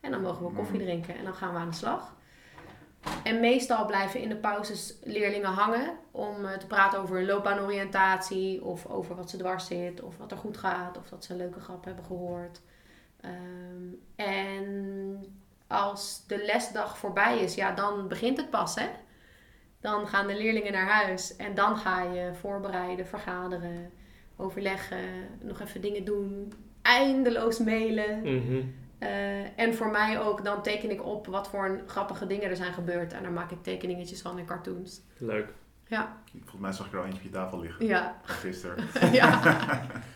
En dan mogen we koffie Mm. drinken en dan gaan we aan de slag. En meestal blijven in de pauzes leerlingen hangen om eh, te praten over hun loopbaanoriëntatie of over wat ze dwars zit of wat er goed gaat of dat ze een leuke grap hebben gehoord. Ehm, en als de lesdag voorbij is, ja, dan begint het pas, hè? Dan gaan de leerlingen naar huis en dan ga je voorbereiden, vergaderen, overleggen, nog even dingen doen, eindeloos mailen. Mhm. Eh, en voor mij ook, dan teken ik op wat voor een grappige dingen er zijn gebeurd. En daar maak ik tekeningetjes van in cartoons. Leuk. Ja, Volgens mij zag ik er al eentje op je tafel liggen. ja, gisteren. *laughs* *laughs* ja.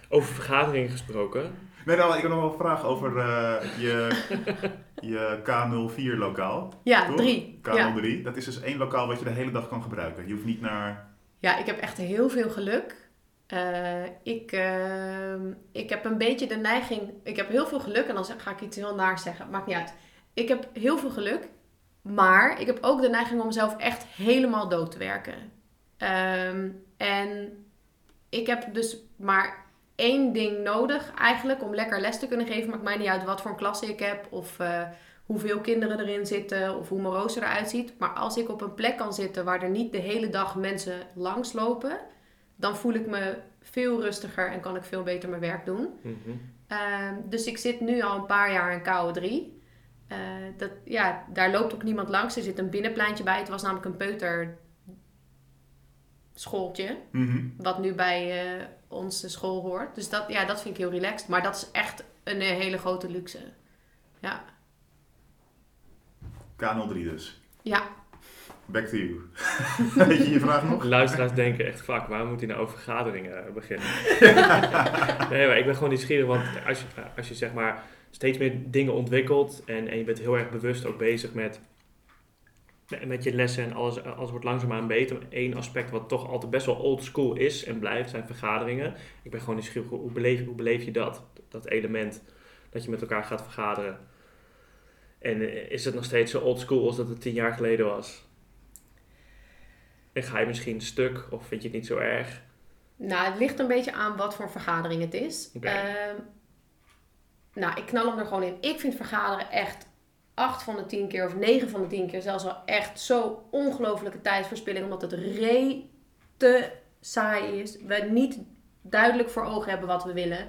Over vergaderingen gesproken. Nee, nou, ik heb nog wel een vraag over eh, je, *laughs* je K04 lokaal. Ja, Toch? drie. Ja. K03. Dat is dus één lokaal wat je de hele dag kan gebruiken. Je hoeft niet naar... ja, ik heb echt heel veel geluk. Eh, ik, ehm, ik heb een beetje de neiging... Ik heb heel veel geluk en dan ga ik iets heel naar zeggen. Maakt niet uit. Ik heb heel veel geluk. Maar ik heb ook de neiging om mezelf echt helemaal dood te werken. Ehm, en ik heb dus maar één ding nodig eigenlijk om lekker les te kunnen geven. Maakt mij niet uit wat voor een klasse ik heb of eh, hoeveel kinderen erin zitten of hoe mijn rooster eruit ziet. Maar als ik op een plek kan zitten waar er niet de hele dag mensen langslopen, dan voel ik me veel rustiger en kan ik veel beter mijn werk doen. Mhm. Ehm, dus ik zit nu al een paar jaar in KO3. Eh, dat, ja, daar loopt ook niemand langs. Er zit een binnenpleintje bij. Het was namelijk een peuter schooltje. Mhm. Wat nu bij eh, onze school hoort. Dus dat, ja, dat vind ik heel relaxed. Maar dat is echt een eh, hele grote luxe. Ja. K03 dus. Ja. Back to you. *laughs* Weet je je vraag nog? Luisteraars denken echt, fuck, waar moet hij nou over vergaderingen eh, beginnen? *laughs* nee, maar ik ben gewoon nieuwsgierig, want als je, als je zeg maar steeds meer dingen ontwikkelt en, en je bent heel erg bewust ook bezig met, met je lessen en alles, alles wordt langzaamaan beter. Eén aspect wat toch altijd best wel old school is en blijft, zijn vergaderingen. Ik ben gewoon nieuwsgierig, hoe beleef, hoe beleef je dat? Dat element dat je met elkaar gaat vergaderen. En eh, is het nog steeds zo old school als dat het tien jaar geleden was? En ga je misschien stuk of vind je het niet zo erg? Nou, het ligt een beetje aan wat voor vergadering het is. Oké. Ehm, nou, ik knal hem er gewoon in. Ik vind vergaderen echt 8 van de 10 keer of 9 van de 10 keer zelfs wel echt zo ongelofelijke tijdverspilling. Omdat het re te saai is. We niet duidelijk voor ogen hebben wat we willen.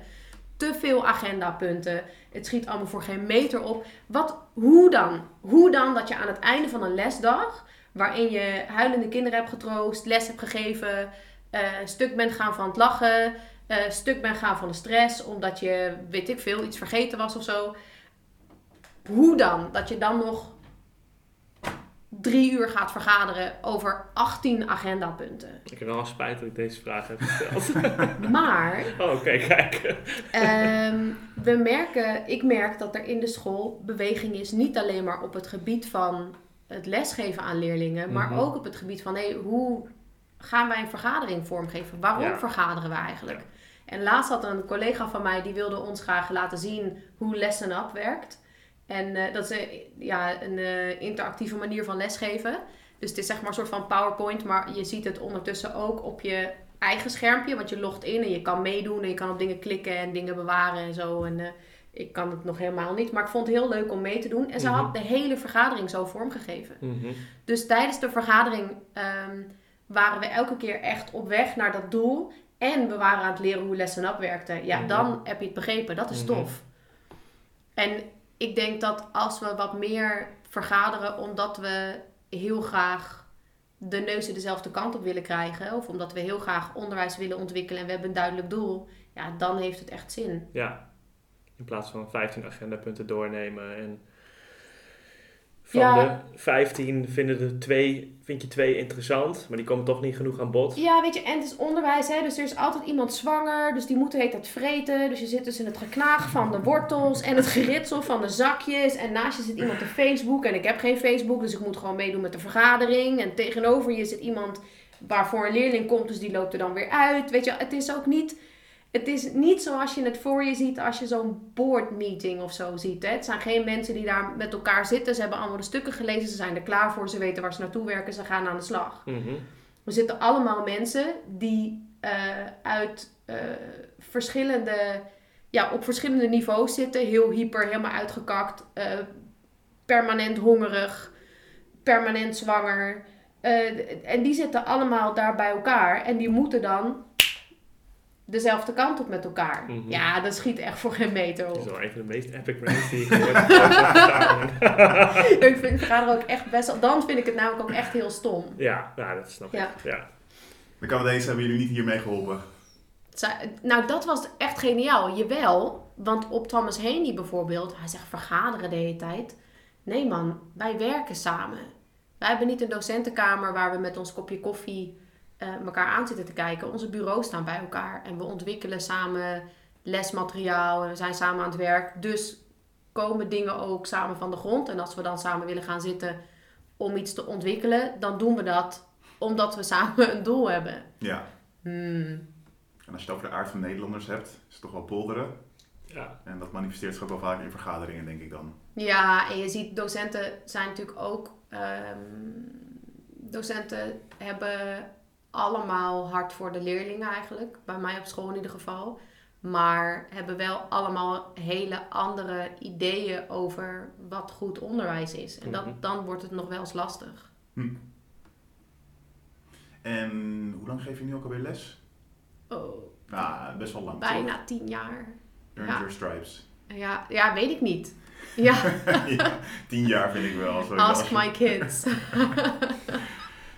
Te veel agendapunten. Het schiet allemaal voor geen meter op. Wat, hoe dan? Hoe dan dat je aan het einde van een lesdag, waarin je huilende kinderen hebt getroost, les hebt gegeven, eh, stuk bent gaan van het lachen, eh, stuk bent gaan van de stress, omdat je, weet ik veel, iets vergeten was of zo. Hoe dan? Dat je dan nog drie uur gaat vergaderen over 18 agendapunten. Ik heb wel spijt dat ik deze vraag heb gesteld. *laughs* Maar oh, oké, kijk. Ehm, we merken, ik merk dat er in de school beweging is, niet alleen maar op het gebied van het lesgeven aan leerlingen, maar Mhm. ook op het gebied van hey, hoe gaan wij een vergadering vormgeven? Waarom Ja. vergaderen we eigenlijk? En laatst had een collega van mij die wilde ons graag laten zien hoe Lesson Up werkt. En eh, dat is eh, ja, een eh, interactieve manier van lesgeven. Dus het is zeg maar een soort van PowerPoint, maar je ziet het ondertussen ook op je eigen schermpje. Want je logt in en je kan meedoen en je kan op dingen klikken en dingen bewaren en zo. En eh, ik kan het nog helemaal niet, maar ik vond het heel leuk om mee te doen. En ze Mhm. had de hele vergadering zo vormgegeven. Mhm. Dus tijdens de vergadering ehm, waren we elke keer echt op weg naar dat doel. En we waren aan het leren hoe Lesson Up werkte. Ja, Mhm. dan heb je het begrepen. Dat is Mhm. tof. En ik denk dat als we wat meer vergaderen omdat we heel graag de neuzen dezelfde kant op willen krijgen, of omdat we heel graag onderwijs willen ontwikkelen en we hebben een duidelijk doel, ja, dan heeft het echt zin. Ja. In plaats van 15 agendapunten doornemen en van Ja. de 15 vinden er twee, vind je twee interessant, maar die komen toch niet genoeg aan bod. Ja, weet je, en het is onderwijs, hè, dus er is altijd iemand zwanger, dus die moet de hele tijd vreten. Dus je zit dus in het geknaag van de wortels en het geritsel van de zakjes. En naast je zit iemand op Facebook en ik heb geen Facebook, dus ik moet gewoon meedoen met de vergadering. En tegenover je zit iemand waarvoor een leerling komt, dus die loopt er dan weer uit. Weet je, het is ook niet, het is niet zoals je het voor je ziet als je zo'n board meeting of zo ziet. Hè. Het zijn geen mensen die daar met elkaar zitten, ze hebben allemaal de stukken gelezen, ze zijn er klaar voor, ze weten waar ze naartoe werken, ze gaan aan de slag. Mhm. We zitten allemaal mensen die eh, uit eh, verschillende, ja, op verschillende niveaus zitten. Heel hyper, helemaal uitgekakt, eh, permanent hongerig, permanent zwanger. En die zitten allemaal daar bij elkaar en die moeten dan dezelfde kant op met elkaar. Mhm. Ja, dat schiet echt voor geen meter Dat is op. wel een van de meest epic rants die ik *laughs* gehoord heb. ik vind ik ga er ook echt best wel. Dan vind ik het namelijk ook echt heel stom. ja, nou, dat snap ik. Ja. Ja. De Canadezen hebben jullie niet hiermee geholpen. Nou, dat was echt geniaal. Jawel, want op Thomas Haney bijvoorbeeld, hij zegt vergaderen de hele tijd. Nee man, wij werken samen. Wij hebben niet een docentenkamer waar we met ons kopje koffie eh, elkaar aan zitten te kijken. Onze bureaus staan bij elkaar en we ontwikkelen samen lesmateriaal en we zijn samen aan het werk. Dus komen dingen ook samen van de grond. En als we dan samen willen gaan zitten om iets te ontwikkelen, dan doen we dat omdat we *laughs* samen een doel hebben. Ja. Hmm. En als je het over de aard van Nederlanders hebt, is het toch wel polderen. Ja. En dat manifesteert zich ook wel vaak in vergaderingen, denk ik dan. Ja, en je ziet docenten zijn natuurlijk ook. ehm, docenten hebben allemaal hard voor de leerlingen eigenlijk. Bij mij op school in ieder geval. Maar hebben wel allemaal hele andere ideeën over wat goed onderwijs is. En dat, Mhm. dan wordt het nog wel eens lastig. Hm. En hoe lang geef je nu ook alweer les? Oh, Nou, best wel lang. bijna tien jaar. toch? Earned ja. your stripes. Ja, ja, weet ik niet. Ja, *laughs* ja, tien jaar vind ik wel. Zo ask my kids. *laughs*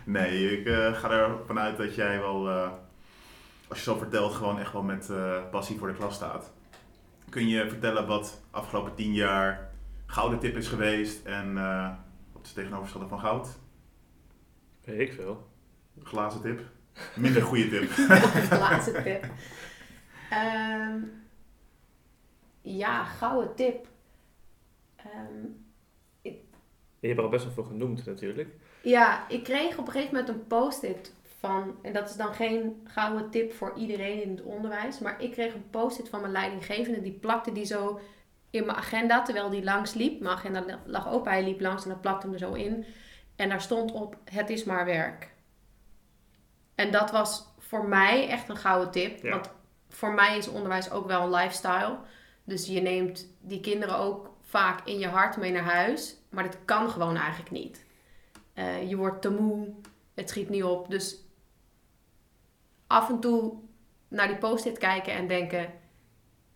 Nee, ik eh, ga ervan uit dat jij wel, eh, als je zo vertelt, gewoon echt wel met eh, passie voor de klas staat. Kun je vertellen wat afgelopen tien jaar gouden tip is geweest en eh, wat is het tegenovergestelde van goud? Weet ik veel. Glazen tip? Minder goede tip. *laughs* *laughs* Laatste tip. Ehm, ja, gouden tip. Ehm, Je hebt er al best wel veel genoemd natuurlijk. Ja, ik kreeg op een gegeven moment een post-it van, en dat is dan geen gouden tip voor iedereen in het onderwijs, maar ik kreeg een post-it van mijn leidinggevende, die plakte die zo in mijn agenda terwijl die langs liep. Mijn agenda lag open, hij liep langs en dat plakte hem er zo in. En daar stond op, het is maar werk. En dat was voor mij echt een gouden tip. Ja. Want voor mij is onderwijs ook wel een lifestyle. Dus je neemt die kinderen ook vaak in je hart mee naar huis. Maar dit kan gewoon eigenlijk niet. Eh, je wordt te moe. Het schiet niet op. Dus af en toe naar die post-it kijken en denken...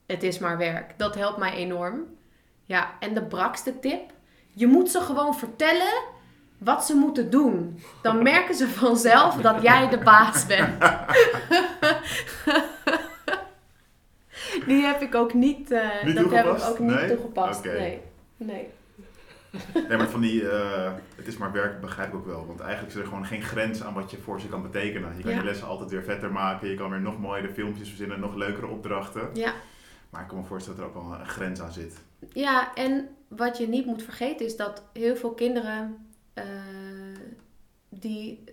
Het is maar werk. Dat helpt mij enorm. Ja, en de brakste tip. Je moet ze gewoon vertellen wat ze moeten doen. Dan merken ze vanzelf dat jij de baas bent. *laughs* Die heb ik ook niet, Niet dat heb ik ook niet Nee? toegepast. Nee. nee. Nee, maar van die, eh, het is maar werk, begrijp ik ook wel. Want eigenlijk is er gewoon geen grens aan wat je voor ze kan betekenen. Je kan Ja. je lessen altijd weer vetter maken. Je kan weer nog mooiere filmpjes verzinnen, nog leukere opdrachten. Ja. Maar ik kan me voorstellen dat er ook wel een grens aan zit. ja, en wat je niet moet vergeten is dat heel veel kinderen... eh, die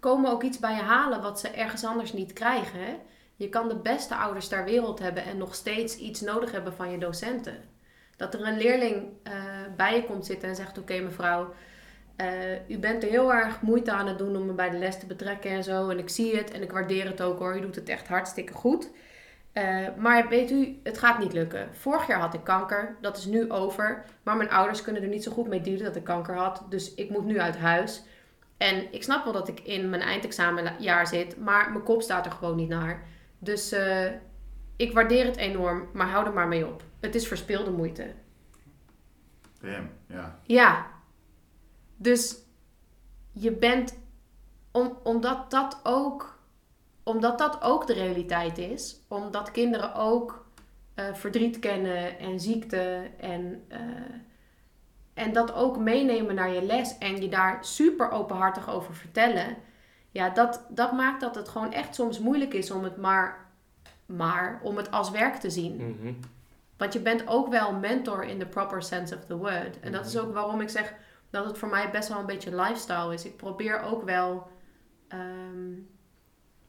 komen ook iets bij je halen wat ze ergens anders niet krijgen. Hè? Je kan de beste ouders ter wereld hebben en nog steeds iets nodig hebben van je docenten. Dat er een leerling eh, bij je komt zitten en zegt: Oké, mevrouw, eh, u bent er heel erg moeite aan het doen om me bij de les te betrekken en zo. En ik zie het en ik waardeer het ook hoor. U doet het echt hartstikke goed. Eh, maar weet u, het gaat niet lukken. Vorig jaar had ik kanker, dat is nu over. Maar mijn ouders kunnen er niet zo goed mee dealen dat ik kanker had. Dus ik moet nu uit huis. En ik snap wel dat ik in mijn eindexamenjaar zit, maar mijn kop staat er gewoon niet naar. Dus ik waardeer het enorm, maar hou er maar mee op. Het is verspilde moeite. Damn, ja. Ja. Dus je bent, om, omdat dat ook, omdat dat ook de realiteit is, omdat kinderen ook eh, verdriet kennen en ziekte en, eh, en dat ook meenemen naar je les en je daar super openhartig over vertellen, ja, dat, dat maakt dat het gewoon echt soms moeilijk is om het maar, maar om het als werk te zien. Mhm. Want je bent ook wel mentor in the proper sense of the word. En dat is ook waarom ik zeg dat het voor mij best wel een beetje lifestyle is. Ik probeer ook wel. ehm,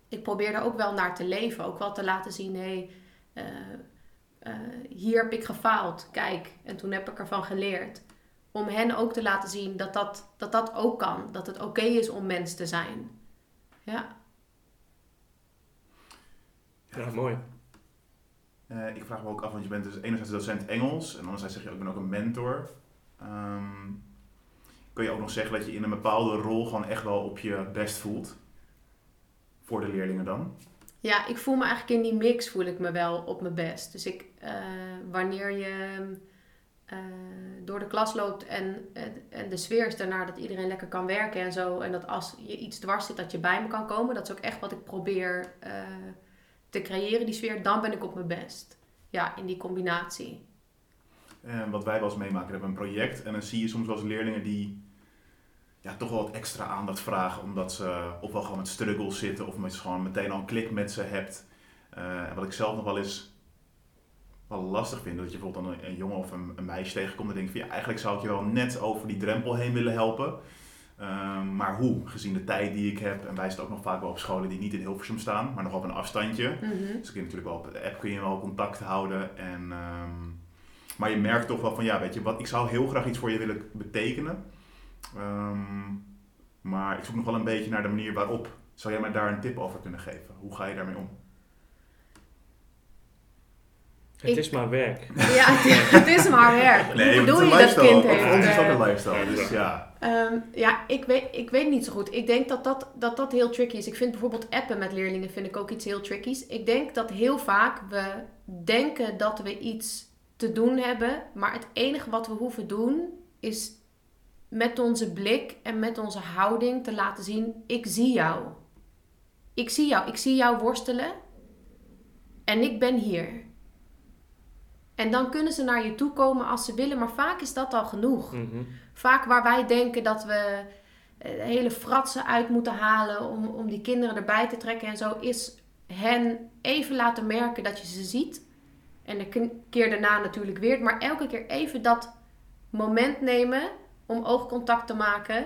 ik probeer er ook wel naar te leven. Ook wel te laten zien, hé, eh, eh, hier heb ik gefaald. Kijk, en toen heb ik ervan geleerd. Om hen ook te laten zien dat dat, dat, dat ook kan. Dat het oké is om mens te zijn. Ja. Ja, mooi. Eh, ik vraag me ook af, want je bent dus enerzijds docent Engels en anderzijds zeg je ook, ik ben ook een mentor. Ehm, kun je ook nog zeggen dat je in een bepaalde rol gewoon echt wel op je best voelt? Voor de leerlingen dan? Ja, ik voel me eigenlijk in die mix voel ik me wel op mijn best. Dus ik, eh, wanneer je eh, door de klas loopt en, en- en de sfeer is daarnaar dat iedereen lekker kan werken en zo. En dat als je iets dwars zit, dat je bij me kan komen. Dat is ook echt wat ik probeer eh, te creëren, die sfeer. Dan ben ik op mijn best. Ja, in die combinatie. En wat wij wel eens meemaken, we hebben een project en dan zie je soms wel eens leerlingen die ja, toch wel wat extra aandacht vragen omdat ze ofwel gewoon met struggles zitten of je gewoon meteen al een klik met ze hebt. Eh, wat ik zelf nog wel eens wel lastig vind, dat je bijvoorbeeld een jongen of een, een meisje tegenkomt en denkt van ja, eigenlijk zou ik je wel net over die drempel heen willen helpen. Ehm, maar hoe, gezien de tijd die ik heb, en wij zitten ook nog vaak wel op scholen die niet in Hilversum staan, maar nog op een afstandje. Mhm. Dus kun je natuurlijk wel op de app kun je wel contact houden. En, ehm, maar je merkt toch wel van ja, weet je wat, ik zou heel graag iets voor je willen betekenen. Ehm, maar ik zoek nog wel een beetje naar de manier waarop. Zou jij mij daar een tip over kunnen geven? Hoe ga je daarmee om? Het Ik- is maar werk. Ja, het is *laughs* maar werk. Hoe het bedoel je dat lifestyle. kind Voor heeft? ons is dat eh, een lifestyle, dus ja. Ehm, ja, ik weet, ik weet niet zo goed. Ik denk dat dat, dat dat heel tricky is. Ik vind bijvoorbeeld appen met leerlingen vind ik ook iets heel trickies. Ik denk dat heel vaak we denken dat we iets te doen hebben. Maar het enige wat we hoeven doen is met onze blik en met onze houding te laten zien: ik zie jou. Ik zie jou. Ik zie jou worstelen. En ik ben hier. En dan kunnen ze naar je toe komen als ze willen. Maar vaak is dat al genoeg. Mhm. Vaak waar wij denken dat we eh, hele fratsen uit moeten halen om, om die kinderen erbij te trekken en zo, is hen even laten merken dat je ze ziet. En de keer daarna natuurlijk weer, maar elke keer even dat moment nemen om oogcontact te maken.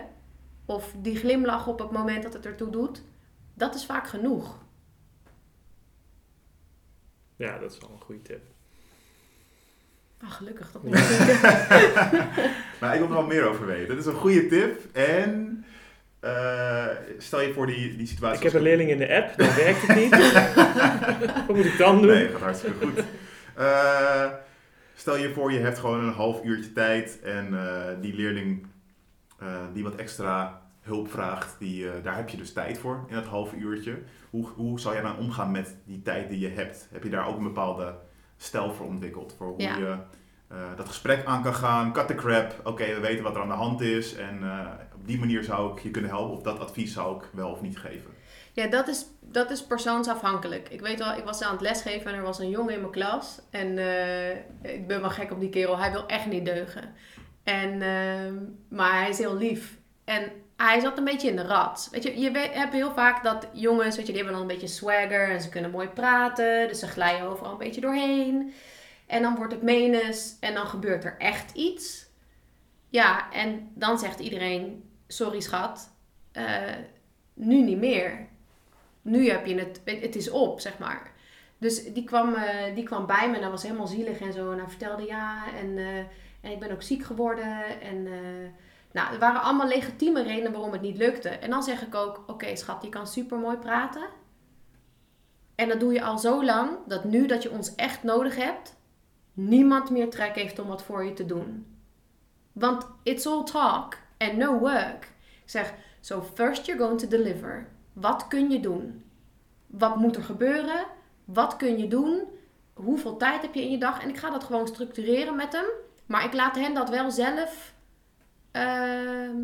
Of die glimlach op het moment dat het ertoe doet. Dat is vaak genoeg. Ja, dat is wel een goede tip. Ah, gelukkig dat *laughs* *laughs* Maar ik wil er wel meer over weten. Dat is een goede tip. En eh, stel je voor die, die situatie. Ik heb een leerling in de app, dan werkt het niet. *laughs* Wat moet ik dan doen? Nee, gaat hartstikke goed. Eh, stel je voor, je hebt gewoon een half uurtje tijd en eh, die leerling eh, die wat extra hulp vraagt, die, eh, daar heb je dus tijd voor in dat half uurtje. Hoe, hoe zou jij dan omgaan met die tijd die je hebt? Heb je daar ook een bepaalde stijl voor ontwikkeld? Voor hoe Ja. je eh, dat gesprek aan kan gaan, cut the crap, oké, we weten wat er aan de hand is en eh, op die manier zou ik je kunnen helpen of dat advies zou ik wel of niet geven. Ja, dat is, dat is persoonsafhankelijk. Ik weet wel, ik was aan het lesgeven en er was een jongen in mijn klas. En eh, ik ben wel gek op die kerel. Hij wil echt niet deugen. En, ehm, maar hij is heel lief. En hij zat een beetje in de rat. Weet je, je hebt heel vaak dat jongens, weet je, die hebben dan een beetje swagger. En ze kunnen mooi praten. Dus ze glijden overal een beetje doorheen. En dan wordt het menens. En dan gebeurt er echt iets. Ja, en dan zegt iedereen, sorry schat. eh, nu niet meer nu heb je het, het is op, zeg maar. Dus die kwam, eh, die kwam bij me en dat was helemaal zielig en zo. En hij vertelde ja, en, eh, en ik ben ook ziek geworden. En nou, er waren allemaal legitieme redenen waarom het niet lukte. En dan zeg ik ook, oké schat, je kan super mooi praten. En dat doe je al zo lang, dat nu dat je ons echt nodig hebt, niemand meer trek heeft om wat voor je te doen. Want it's all talk and no work. Ik zeg, so first you're going to deliver. Wat kun je doen? Wat moet er gebeuren? Wat kun je doen? hoeveel tijd heb je in je dag? En ik ga dat gewoon structureren met hem. Maar ik laat hen dat wel zelf ehm,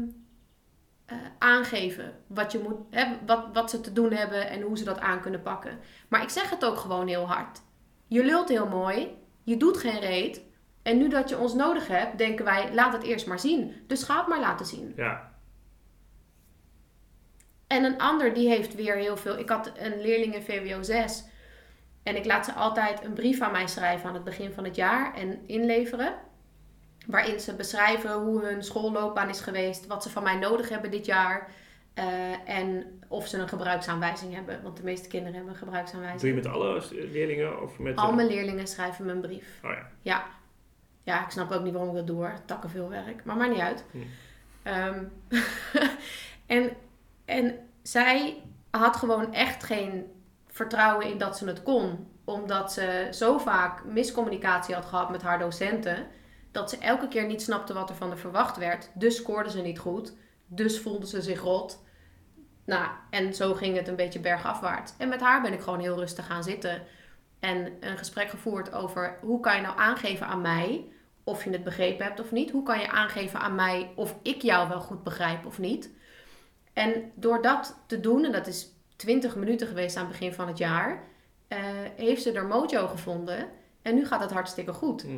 eh, aangeven. Wat, je moet, hè, wat, wat ze te doen hebben en hoe ze dat aan kunnen pakken. Maar ik zeg het ook gewoon heel hard. Je lult heel mooi. Je doet geen reet. En nu dat je ons nodig hebt, denken wij, laat het eerst maar zien. Dus ga het maar laten zien. Ja. En een ander die heeft weer heel veel. Ik had een leerling in VWO 6. En ik laat ze altijd een brief aan mij schrijven aan het begin van het jaar en inleveren. Waarin ze beschrijven hoe hun schoolloopbaan is geweest, wat ze van mij nodig hebben dit jaar. eh, en of ze een gebruiksaanwijzing hebben. Want de meeste kinderen hebben een gebruiksaanwijzing. Doe je met alle leerlingen of met... Al mijn leerlingen schrijven me een brief. Oh ja. Ja. Ja, ik snap ook niet waarom ik dat doe hoor. Takken veel werk. Maar maakt niet uit. Hm. Ehm, *laughs* en, en zij had gewoon echt geen vertrouwen in dat ze het kon. Omdat ze zo vaak miscommunicatie had gehad met haar docenten. Dat ze elke keer niet snapte wat er van haar verwacht werd. Dus scoorde ze niet goed. Dus voelde ze zich rot. Nou, en zo ging het een beetje bergafwaarts. En met haar ben ik gewoon heel rustig gaan zitten. En een gesprek gevoerd over hoe kan je nou aangeven aan mij of je het begrepen hebt of niet. Hoe kan je aangeven aan mij of ik jou wel goed begrijp of niet. En door dat te doen, en dat is 20 minuten geweest aan het begin van het jaar, eh, heeft ze er mojo gevonden. En nu gaat het hartstikke goed. Hm.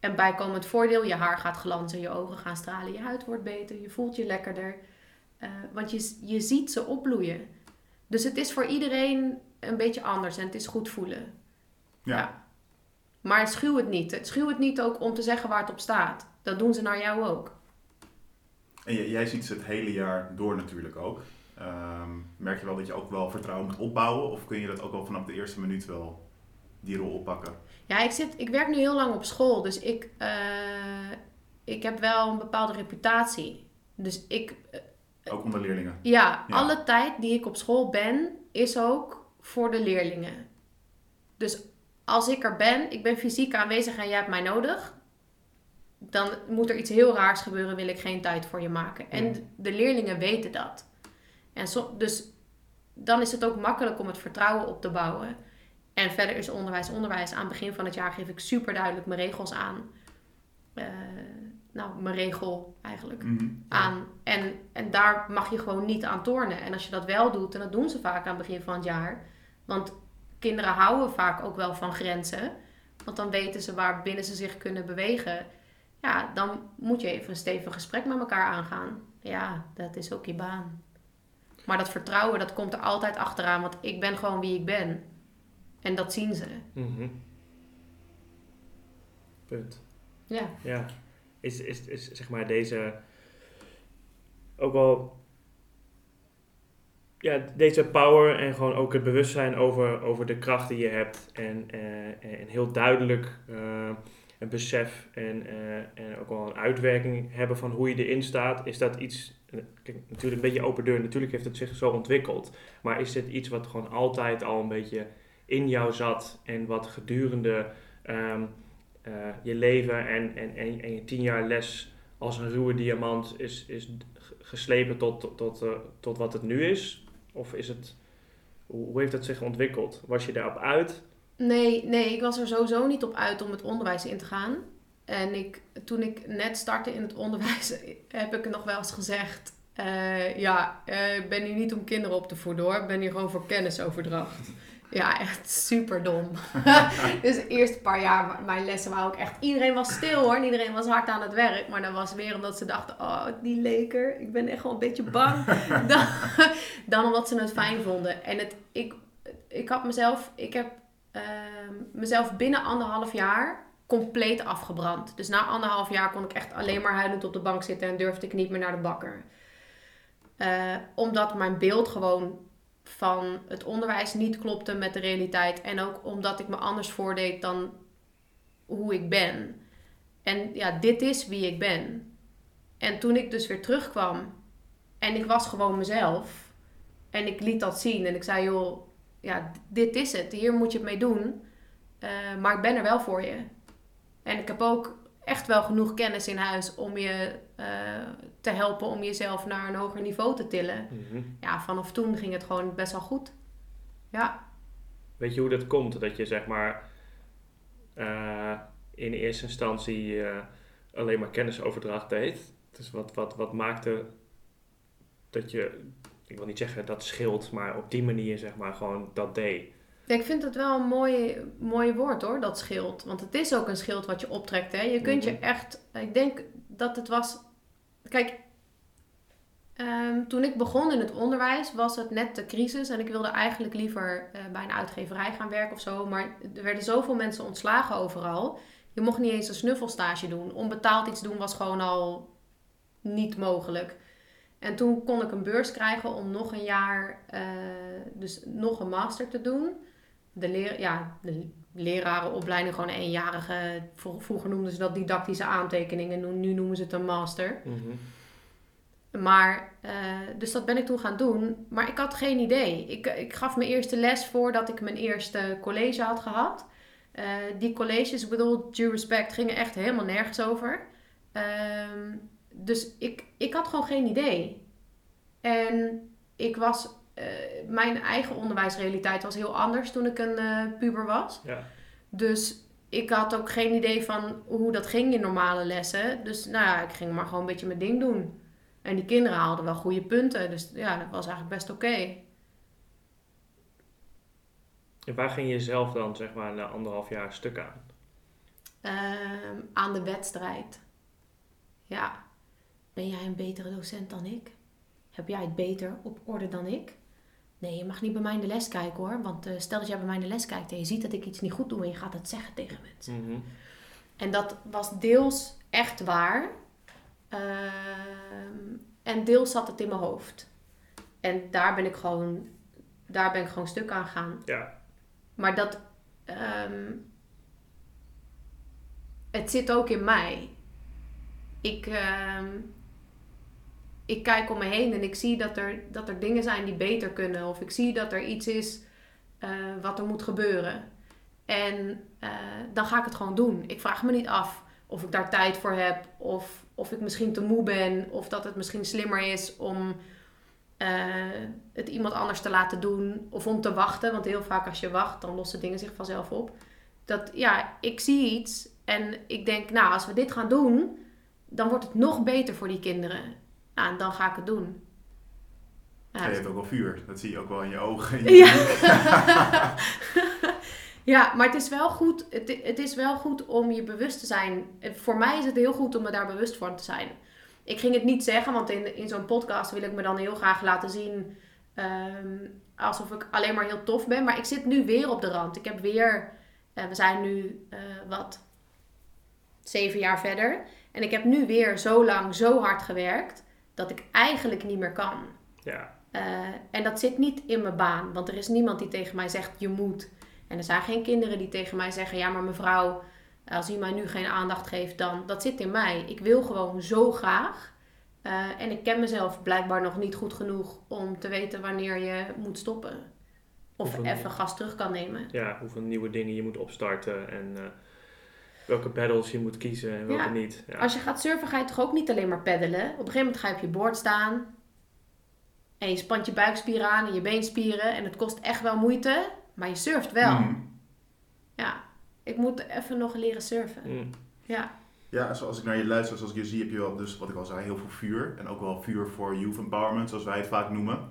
En bijkomend voordeel, je haar gaat glanzen, je ogen gaan stralen, je huid wordt beter, je voelt je lekkerder. Eh, want je, je ziet ze opbloeien. Dus het is voor iedereen een beetje anders en het is goed voelen. Ja. Maar schuw het niet. Het Schuw het niet ook om te zeggen waar het op staat. Dat doen ze naar jou ook. En jij ziet ze het hele jaar door natuurlijk ook. Ehm, merk je wel dat je ook wel vertrouwen moet opbouwen? Of kun je dat ook al vanaf de eerste minuut wel die rol oppakken? Ja, ik, zit, ik werk nu heel lang op school. Dus ik, eh, ik heb wel een bepaalde reputatie. Dus ik, Ook onder leerlingen. ja, Ja. alle tijd die ik op school ben, is ook voor de leerlingen. Dus als ik er ben, ik ben fysiek aanwezig en jij hebt mij nodig. Dan moet er iets heel raars gebeuren, wil ik geen tijd voor je maken. En Ja. de leerlingen weten dat. En dus dan is het ook makkelijk om het vertrouwen op te bouwen. En verder is onderwijs onderwijs. Aan het begin van het jaar geef ik super duidelijk mijn regels aan. Eh, nou, mijn regel eigenlijk Mhm. aan. En, en daar mag je gewoon niet aan tornen. En als je dat wel doet, en dat doen ze vaak aan het begin van het jaar. Want kinderen houden vaak ook wel van grenzen. Want dan weten ze waar binnen ze zich kunnen bewegen. Ja, dan moet je even een stevig gesprek met elkaar aangaan. Ja, dat is ook je baan. Maar dat vertrouwen, dat komt er altijd achteraan. Want ik ben gewoon wie ik ben. En dat zien ze. Mhm. Punt. Ja. Ja. Is, is, is zeg maar deze ook wel ja, deze power en gewoon ook het bewustzijn over, over de kracht die je hebt en, eh, en heel duidelijk eh, een besef en, eh, en ook wel een uitwerking hebben van hoe je erin staat, is dat iets, kijk, natuurlijk een beetje open deur, natuurlijk heeft het zich zo ontwikkeld, maar is dit iets wat gewoon altijd al een beetje in jou zat en wat gedurende ehm, eh, je leven en, en, en, je tien jaar les als een ruwe diamant is, is geslepen tot, tot, tot, eh, tot wat het nu is? Of is het, hoe heeft het zich ontwikkeld? Was je daarop uit? Nee, nee, ik was er sowieso niet op uit om het onderwijs in te gaan. En ik, toen ik net startte in het onderwijs, *laughs* heb ik nog wel eens gezegd... eh, ja, ik ben hier niet om kinderen op te voeden hoor. Ik ben hier gewoon voor kennisoverdracht. Ja, echt super dom. *laughs* dus de eerste paar jaar, mijn lessen waren ook echt... Iedereen was stil hoor, en iedereen was hard aan het werk. Maar dat was weer omdat ze dachten... Oh, die leker, ik ben echt wel een beetje bang. *laughs* dan, dan omdat ze het fijn vonden. En het, ik, ik had mezelf... Ik heb ehm, mezelf binnen anderhalf jaar compleet afgebrand. Dus na anderhalf jaar kon ik echt alleen maar huilend op de bank zitten en durfde ik niet meer naar de bakker. Eh, omdat mijn beeld gewoon van het onderwijs niet klopte met de realiteit. En ook omdat ik me anders voordeed dan hoe ik ben. En ja, dit is wie ik ben. En toen ik dus weer terugkwam en ik was gewoon mezelf. En ik liet dat zien en ik zei, joh, ja, dit is het. Hier moet je het mee doen. Eh, maar ik ben er wel voor je. En ik heb ook echt wel genoeg kennis in huis om je eh, te helpen om jezelf naar een hoger niveau te tillen. Mhm. Ja, vanaf toen ging het gewoon best wel goed. Ja, Weet je hoe dat komt? Dat je zeg maar eh, in eerste instantie eh, alleen maar kennisoverdracht deed. Dus wat, wat, wat maakte dat je, ik wil niet zeggen dat scheelt, maar op die manier zeg maar gewoon dat deed. Ja, ik vind het wel een mooi, mooi woord hoor, dat schild. Want het is ook een schild wat je optrekt. Hè? Je kunt je Mhm. echt. Ik denk dat het was. Kijk, ehm, toen ik begon in het onderwijs was het net de crisis. En ik wilde eigenlijk liever eh, bij een uitgeverij gaan werken of zo. Maar er werden zoveel mensen ontslagen overal. Je mocht niet eens een snuffelstage doen. Onbetaald iets doen was gewoon al niet mogelijk. En toen kon ik een beurs krijgen om nog een jaar, eh, dus nog een master te doen de, leer, ja, de lerarenopleiding, gewoon een eenjarige, vro- vroeger noemden ze dat didactische aantekeningen, nu, noemen ze het een master. Maar, eh, dus dat ben ik toen gaan doen, maar ik had geen idee. Ik, ik gaf mijn eerste les voordat ik mijn eerste college had gehad. Eh, die colleges, ik bedoel, due respect, gingen echt helemaal nergens over. Ehm, dus ik, ik had gewoon geen idee. En ik was, mijn eigen onderwijsrealiteit was heel anders toen ik een eh, puber was. Ja. Dus ik had ook geen idee van hoe dat ging in normale lessen. Dus nou ja, ik ging maar gewoon een beetje mijn ding doen. En die kinderen haalden wel goede punten. Dus ja, dat was eigenlijk best oké. En waar ging je zelf dan zeg maar na anderhalf jaar stuk aan? Ehm, aan de wedstrijd. Ja. Ben jij een betere docent dan ik? Heb jij het beter op orde dan ik? Nee, je mag niet bij mij in de les kijken hoor. Want eh, stel dat jij bij mij in de les kijkt en je ziet dat ik iets niet goed doe en je gaat het zeggen tegen mensen. Mhm. En dat was deels echt waar. Ehm, en deels zat het in mijn hoofd. En daar ben ik gewoon, daar ben ik gewoon stuk aan gegaan. Ja. Maar dat, ehm, het zit ook in mij. Ik, ehm, ik kijk om me heen en ik zie dat er, dat er dingen zijn die beter kunnen. Of ik zie dat er iets is eh, wat er moet gebeuren. En eh, dan ga ik het gewoon doen. Ik vraag me niet af of ik daar tijd voor heb. Of, of ik misschien te moe ben. Of dat het misschien slimmer is om eh, het iemand anders te laten doen. Of om te wachten. Want heel vaak als je wacht, dan lossen dingen zich vanzelf op. Dat ja, ik zie iets. En ik denk, nou, als we dit gaan doen, dan wordt het nog beter voor die kinderen. Nou, en dan ga ik het doen. Ja, je hebt ook wel vuur. Dat zie je ook wel in je ogen. *laughs* ja. *laughs* ja, maar het is wel goed. Het, het is wel goed om je bewust te zijn. Voor mij is het heel goed om me daar bewust van te zijn. Ik ging het niet zeggen, want in, in zo'n podcast wil ik me dan heel graag laten zien. ehm, alsof ik alleen maar heel tof ben. Maar ik zit nu weer op de rand. Ik heb weer. eh, we zijn nu eh, wat. Zeven jaar verder. En ik heb nu weer zo lang, zo hard gewerkt. Dat ik eigenlijk niet meer kan. Ja. Eh, en dat zit niet in mijn baan, want er is niemand die tegen mij zegt je moet. En er zijn geen kinderen die tegen mij zeggen: ja, maar mevrouw, als u mij nu geen aandacht geeft, dan. Dat zit in mij. Ik wil gewoon zo graag. Eh, en ik ken mezelf blijkbaar nog niet goed genoeg om te weten wanneer je moet stoppen. Of even gas terug kan nemen. ja, hoeveel nieuwe dingen je moet opstarten en eh, welke battles je moet kiezen en welke Ja. niet. Ja. Als je gaat surfen, ga je toch ook niet alleen maar peddelen. Op een gegeven moment ga je op je boord staan. En je spant je buikspieren aan en je beenspieren. En het kost echt wel moeite, maar je surft wel. Mm. Ja, ik moet even nog leren surfen. Mm. Ja, Ja, zoals ik naar je luister, zoals ik je zie, heb je wel, dus wat ik al zei, heel veel vuur. En ook wel vuur voor youth empowerment, zoals wij het vaak noemen.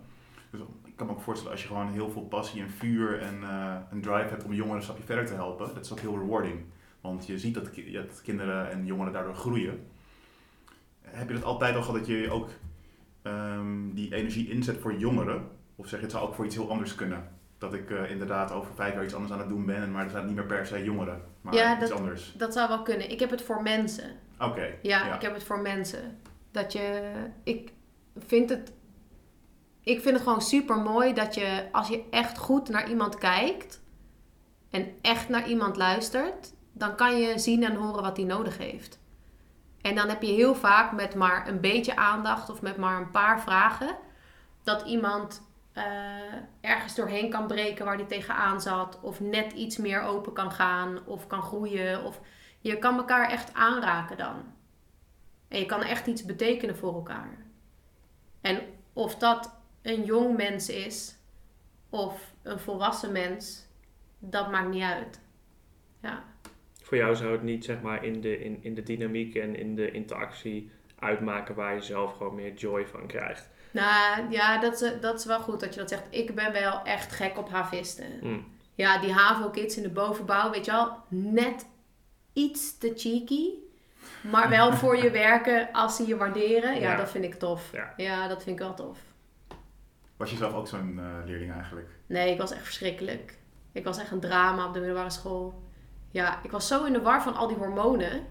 Dus ik kan me ook voorstellen, als je gewoon heel veel passie en vuur en eh, een drive hebt om jongeren een stapje verder te helpen, dat is ook heel rewarding. Want je ziet dat, ki- dat kinderen en jongeren daardoor groeien. Heb je dat altijd al gehad dat je ook ehm, die energie inzet voor jongeren? Of zeg je, het zou ook voor iets heel anders kunnen? Dat ik eh, inderdaad over vijf jaar iets anders aan het doen ben, maar er zijn niet meer per se jongeren, maar Ja, iets dat- anders. dat zou wel kunnen. Ik heb het voor mensen. Oké. Ja, Ja. ik heb het voor mensen. Dat je, ik vind het, ik vind het gewoon super mooi dat je, als je echt goed naar iemand kijkt en echt naar iemand luistert, dan kan je zien en horen wat hij nodig heeft. En dan heb je heel vaak met maar een beetje aandacht of met maar een paar vragen, dat iemand eh, ergens doorheen kan breken waar hij tegenaan zat, of net iets meer open kan gaan, of kan groeien, of je kan elkaar echt aanraken dan. En je kan echt iets betekenen voor elkaar. En of dat een jong mens is of een volwassen mens, dat maakt niet uit. Ja. Voor jou zou het niet zeg maar in de, in, in de dynamiek en in de interactie uitmaken waar je zelf gewoon meer joy van krijgt. Nou ja, dat is, dat is wel goed dat je dat zegt. Ik ben wel echt gek op havisten. Mm. Ja, die HAVO-kids in de bovenbouw, weet je wel, net iets te cheeky. Maar wel *laughs* voor je werken als ze je waarderen. Ja, Ja. dat vind ik tof. Ja. Ja. dat vind ik wel tof. Was je zelf ook zo'n eh, leerling eigenlijk? Nee, ik was echt verschrikkelijk. Ik was echt een drama op de middelbare school. Ja, ik was zo in de war van al die hormonen.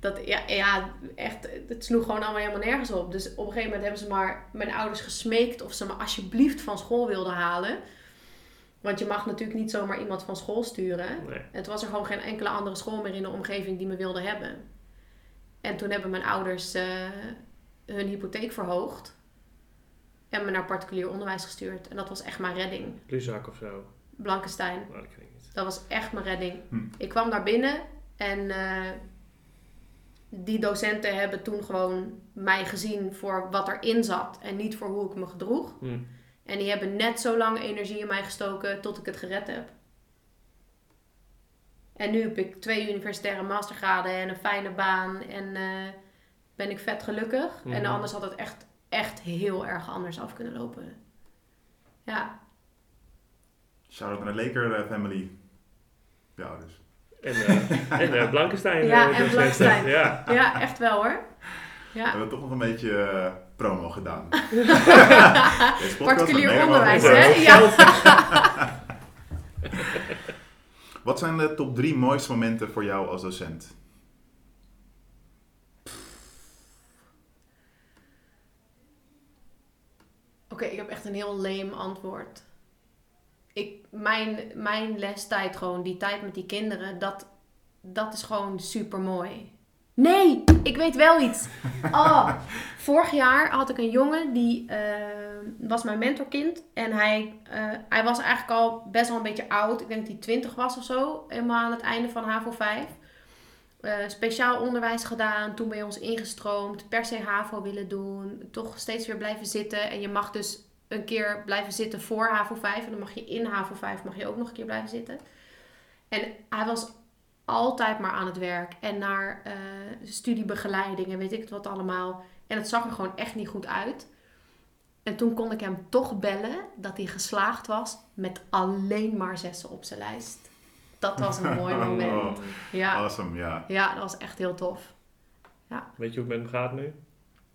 Dat, ja, ja, echt, het sloeg gewoon allemaal helemaal nergens op. Dus op een gegeven moment hebben ze maar mijn ouders gesmeekt of ze me alsjeblieft van school wilden halen. Want je mag natuurlijk niet zomaar iemand van school sturen. Nee. En toen was er gewoon geen enkele andere school meer in de omgeving die me wilde hebben. En toen hebben mijn ouders eh, hun hypotheek verhoogd. En me naar particulier onderwijs gestuurd. En dat was echt mijn redding. Luzak of zo. Blankenstein. Dat ken ik niet. Dat was echt mijn redding. Hm. Ik kwam daar binnen en eh, die docenten hebben toen gewoon mij gezien voor wat erin zat en niet voor hoe ik me gedroeg. Hm. En die hebben net zo lang energie in mij gestoken tot ik het gered heb. En nu heb ik twee universitaire mastergraden en een fijne baan en eh, ben ik vet gelukkig. En Mhm. anders had het echt, echt heel erg anders af kunnen lopen. Ja, Shout-out naar de Laker eh, family. Ja, dus. En, eh *laughs* en eh, Blankenstein. Ja, eh, en docenten. Blankenstein. Ja. ja echt wel hoor. We Ja. hebben toch nog een beetje promo gedaan. *laughs* Particulier onderwijs, hè? Ja. *laughs* Wat zijn de top drie mooiste momenten voor jou als docent? Oké, ik heb echt een heel leem antwoord. Ik, mijn, mijn lestijd gewoon, die tijd met die kinderen, dat, dat is gewoon super mooi. Nee, ik weet wel iets. *laughs* Oh, vorig jaar had ik een jongen die eh, was mijn mentorkind. En hij, eh, hij was eigenlijk al best wel een beetje oud. Ik denk dat hij 20 was of zo. Helemaal aan het einde van HAVO 5. Eh, speciaal onderwijs gedaan, toen bij ons ingestroomd, per se HAVO willen doen, toch steeds weer blijven zitten. En je mag dus een keer blijven zitten voor HAVO 5 en dan mag je in HAVO 5 mag je ook nog een keer blijven zitten. En hij was altijd maar aan het werk en naar eh, studiebegeleiding en weet ik het wat allemaal. En het zag er gewoon echt niet goed uit. En toen kon ik hem toch bellen dat hij geslaagd was met alleen maar zessen op zijn lijst. Dat was een mooi *laughs* moment. Ja. Awesome, ja. Ja, dat was echt heel tof. Weet je hoe het met hem gaat nu?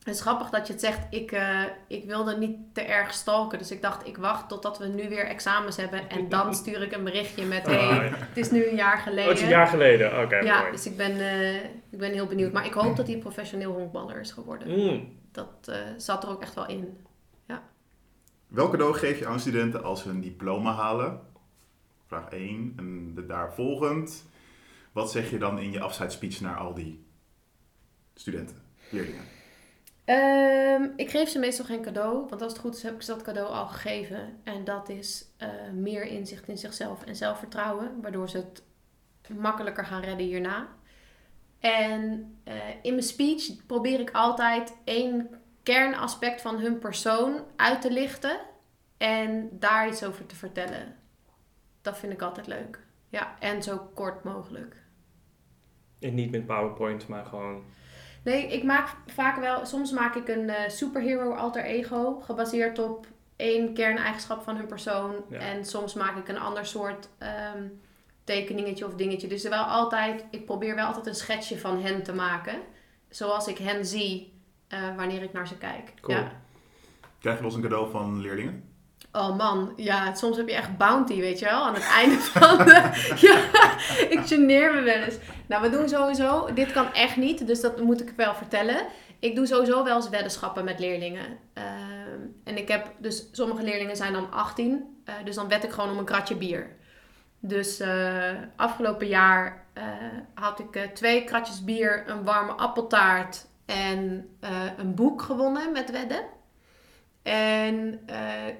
Het is grappig dat je het zegt. Ik, eh, ik wilde niet te erg stalken. Dus ik dacht, ik wacht totdat we nu weer examens hebben. En dan *laughs* stuur ik een berichtje met... Hey, Ah, ja. het is nu een jaar geleden. Oh, het is een jaar geleden. Oké, ja, mooi. dus ik ben, eh, ik ben heel benieuwd. Maar ik hoop dat hij professioneel honkballer is geworden. Mm. Dat eh, zat er ook echt wel in. Welk cadeau geef je aan studenten als ze een diploma halen? Vraag 1. En de daarvolgend. Wat zeg je dan in je afscheidsspeech naar al die studenten, leerlingen? Ehm, ik geef ze meestal geen cadeau. Want als het goed is, heb ik ze dat cadeau al gegeven. En dat is eh, meer inzicht in zichzelf en zelfvertrouwen. Waardoor ze het makkelijker gaan redden hierna. En eh, in mijn speech probeer ik altijd één kernaspect van hun persoon uit te lichten. En daar iets over te vertellen. Dat vind ik altijd leuk. Ja, en zo kort mogelijk. En niet met PowerPoint, maar gewoon... Nee, ik maak vaak wel. Soms maak ik een eh, superhero alter ego. Gebaseerd op één kerneigenschap van hun persoon. Ja. En soms maak ik een ander soort ehm, tekeningetje of dingetje. Dus er wel altijd. Ik probeer wel altijd een schetsje van hen te maken. Zoals ik hen zie eh, wanneer ik naar ze kijk. Cool. Ja. Krijg je wel eens een cadeau van leerlingen? Oh man, ja, soms heb je echt bounty, weet je wel, aan het einde van de... *laughs* Ja, ik geneer me wel eens. Nou, we doen sowieso, dit kan echt niet, dus dat moet ik wel vertellen. Ik doe sowieso wel eens weddenschappen met leerlingen. Ehm, en ik heb, dus sommige leerlingen zijn dan 18, eh, dus dan wed ik gewoon om een kratje bier. Dus eh, afgelopen jaar eh, had ik twee kratjes bier, een warme appeltaart en een boek gewonnen met wedden. En eh,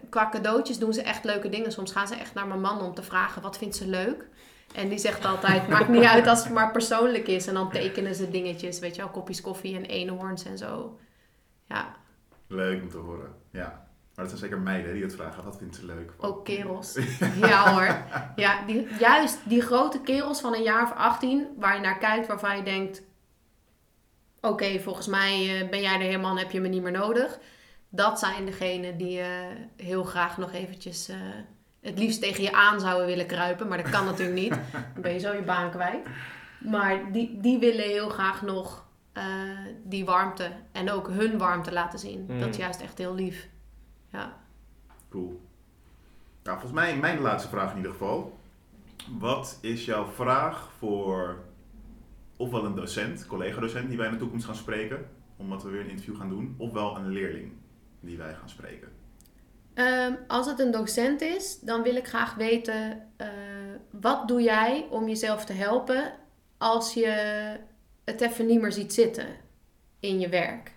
qua cadeautjes doen ze echt leuke dingen. Soms gaan ze echt naar mijn man om te vragen wat vindt ze leuk. En die zegt altijd, *laughs* maakt niet uit als het maar persoonlijk is. En dan tekenen ze dingetjes, weet je wel, kopjes koffie en eenhoorns en zo. Ja, Leuk om te horen, ja. Maar dat zijn zeker meiden die het vragen. Wat vindt ze leuk? Ook kerels. *laughs* Ja hoor. Ja, die, juist die grote kerels van een jaar of 18, waar je naar kijkt, waarvan je denkt: Oké, volgens mij eh, ben jij er helemaal en heb je me niet meer nodig. Dat zijn degenen die eh, heel graag nog eventjes eh, het liefst tegen je aan zouden willen kruipen. Maar dat kan natuurlijk niet. *laughs* Dan ben je zo je baan kwijt. Maar die, die willen heel graag nog eh, die warmte en ook hun warmte laten zien. Mm. Dat is juist echt heel lief. Ja. Cool. Nou, volgens mij mijn laatste vraag in ieder geval. Wat is jouw vraag voor ofwel een docent, collega-docent die wij in de toekomst gaan spreken, omdat we weer een interview gaan doen, ofwel een leerling die wij gaan spreken? Ehm, als het een docent is, dan wil ik graag weten: eh, wat doe jij om jezelf te helpen als je het even niet meer ziet zitten in je werk?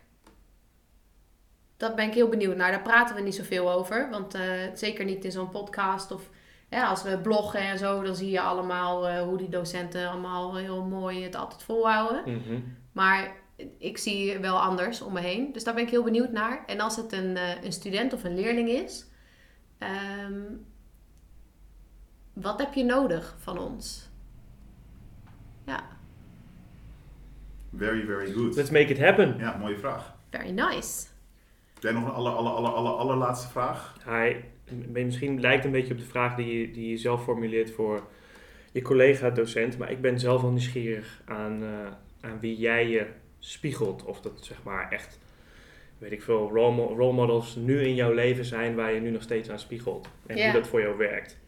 Dat ben ik heel benieuwd naar. Daar praten we niet zoveel over, want eh, zeker niet in zo'n podcast of ja, als we bloggen en zo, dan zie je allemaal eh, hoe die docenten allemaal heel mooi het altijd volhouden. Mhm. Maar ik zie wel anders om me heen. Dus daar ben ik heel benieuwd naar. En als het een, eh, een student of een leerling is, ehm, wat heb je nodig van ons? Ja, Very, very good. Let's make it happen. Ja, mooie vraag. very nice. Heb jij nog een aller, aller, aller, aller, allerlaatste vraag? Hij, misschien lijkt een beetje op de vraag die je, die je zelf formuleert voor je collega-docent. Maar ik ben zelf wel nieuwsgierig aan, eh, aan wie jij je spiegelt. Of dat zeg maar echt, weet ik veel, role, mo- role models nu in jouw leven zijn waar je nu nog steeds aan spiegelt. En Ja. hoe dat voor jou werkt.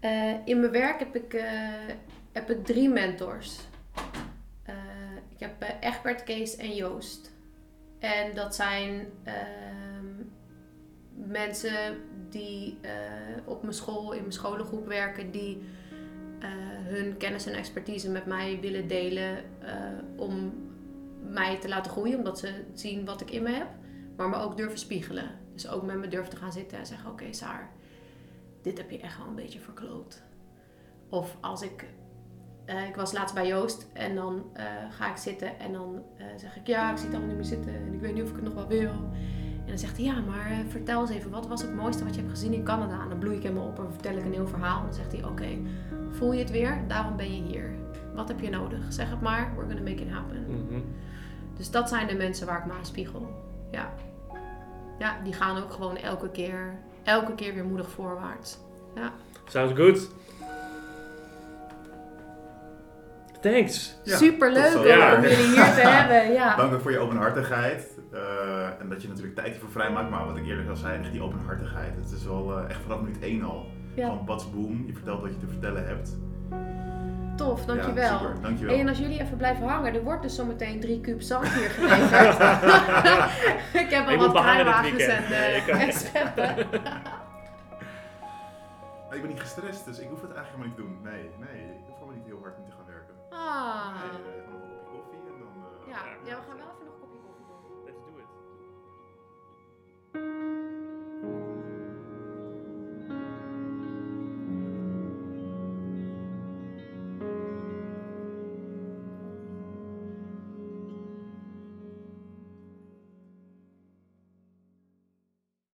Eh, in mijn werk heb ik, eh, heb ik drie mentors. Eh, ik heb Egbert, Kees en Joost. En dat zijn ehm, mensen die op mijn school, in mijn scholengroep werken, die hun kennis en expertise met mij willen delen om mij te laten groeien, omdat ze zien wat ik in me heb, maar me ook durven spiegelen. Dus ook met me durven te gaan zitten en zeggen: Oké, Saar, dit heb je echt wel een beetje verkloot. Of als ik, eh, ik was laatst bij Joost en dan eh, ga ik zitten en dan eh, zeg ik ja, ik zie het allemaal niet meer zitten en ik weet niet of ik het nog wel wil. En dan zegt hij ja, maar vertel eens even, wat was het mooiste wat je hebt gezien in Canada? En dan bloei ik hem op en vertel ik een heel verhaal. En dan zegt hij oké, voel je het weer? Daarom ben je hier. Wat heb je nodig? Zeg het maar, we're gonna make it happen. Mhm. Dus dat zijn de mensen waar ik me aan spiegel. Ja. Ja, die gaan ook gewoon elke keer, elke keer weer moedig voorwaarts. Sounds good. Thanks. Ja, Super leuk tot zo. om Ja. jullie hier te *laughs* hebben. Ja. Dank ook voor je openhartigheid. eh, en dat je natuurlijk tijd hiervoor vrijmaakt. Maar wat ik eerder al zei, echt die openhartigheid. Het is wel eh, echt vanaf minuut 1 al. Ja. Gewoon bats boom. Je vertelt wat je te vertellen hebt. Tof, Ja, dankjewel. super, dankjewel. Hey, en als jullie even blijven hangen, er wordt dus zometeen drie kuub zand hier geleverd. *laughs* ik heb al Ik wat kruiwagens en, eh, ik kan en niet. scheppen. Ik ben niet gestrest, dus ik hoef het eigenlijk helemaal niet te doen. Nee, nee. Ik hoef helemaal niet heel hard om te gaan werken. Ah. Nee, gewoon een kopje koffie en dan... eh, Ja, ja, we gaan wel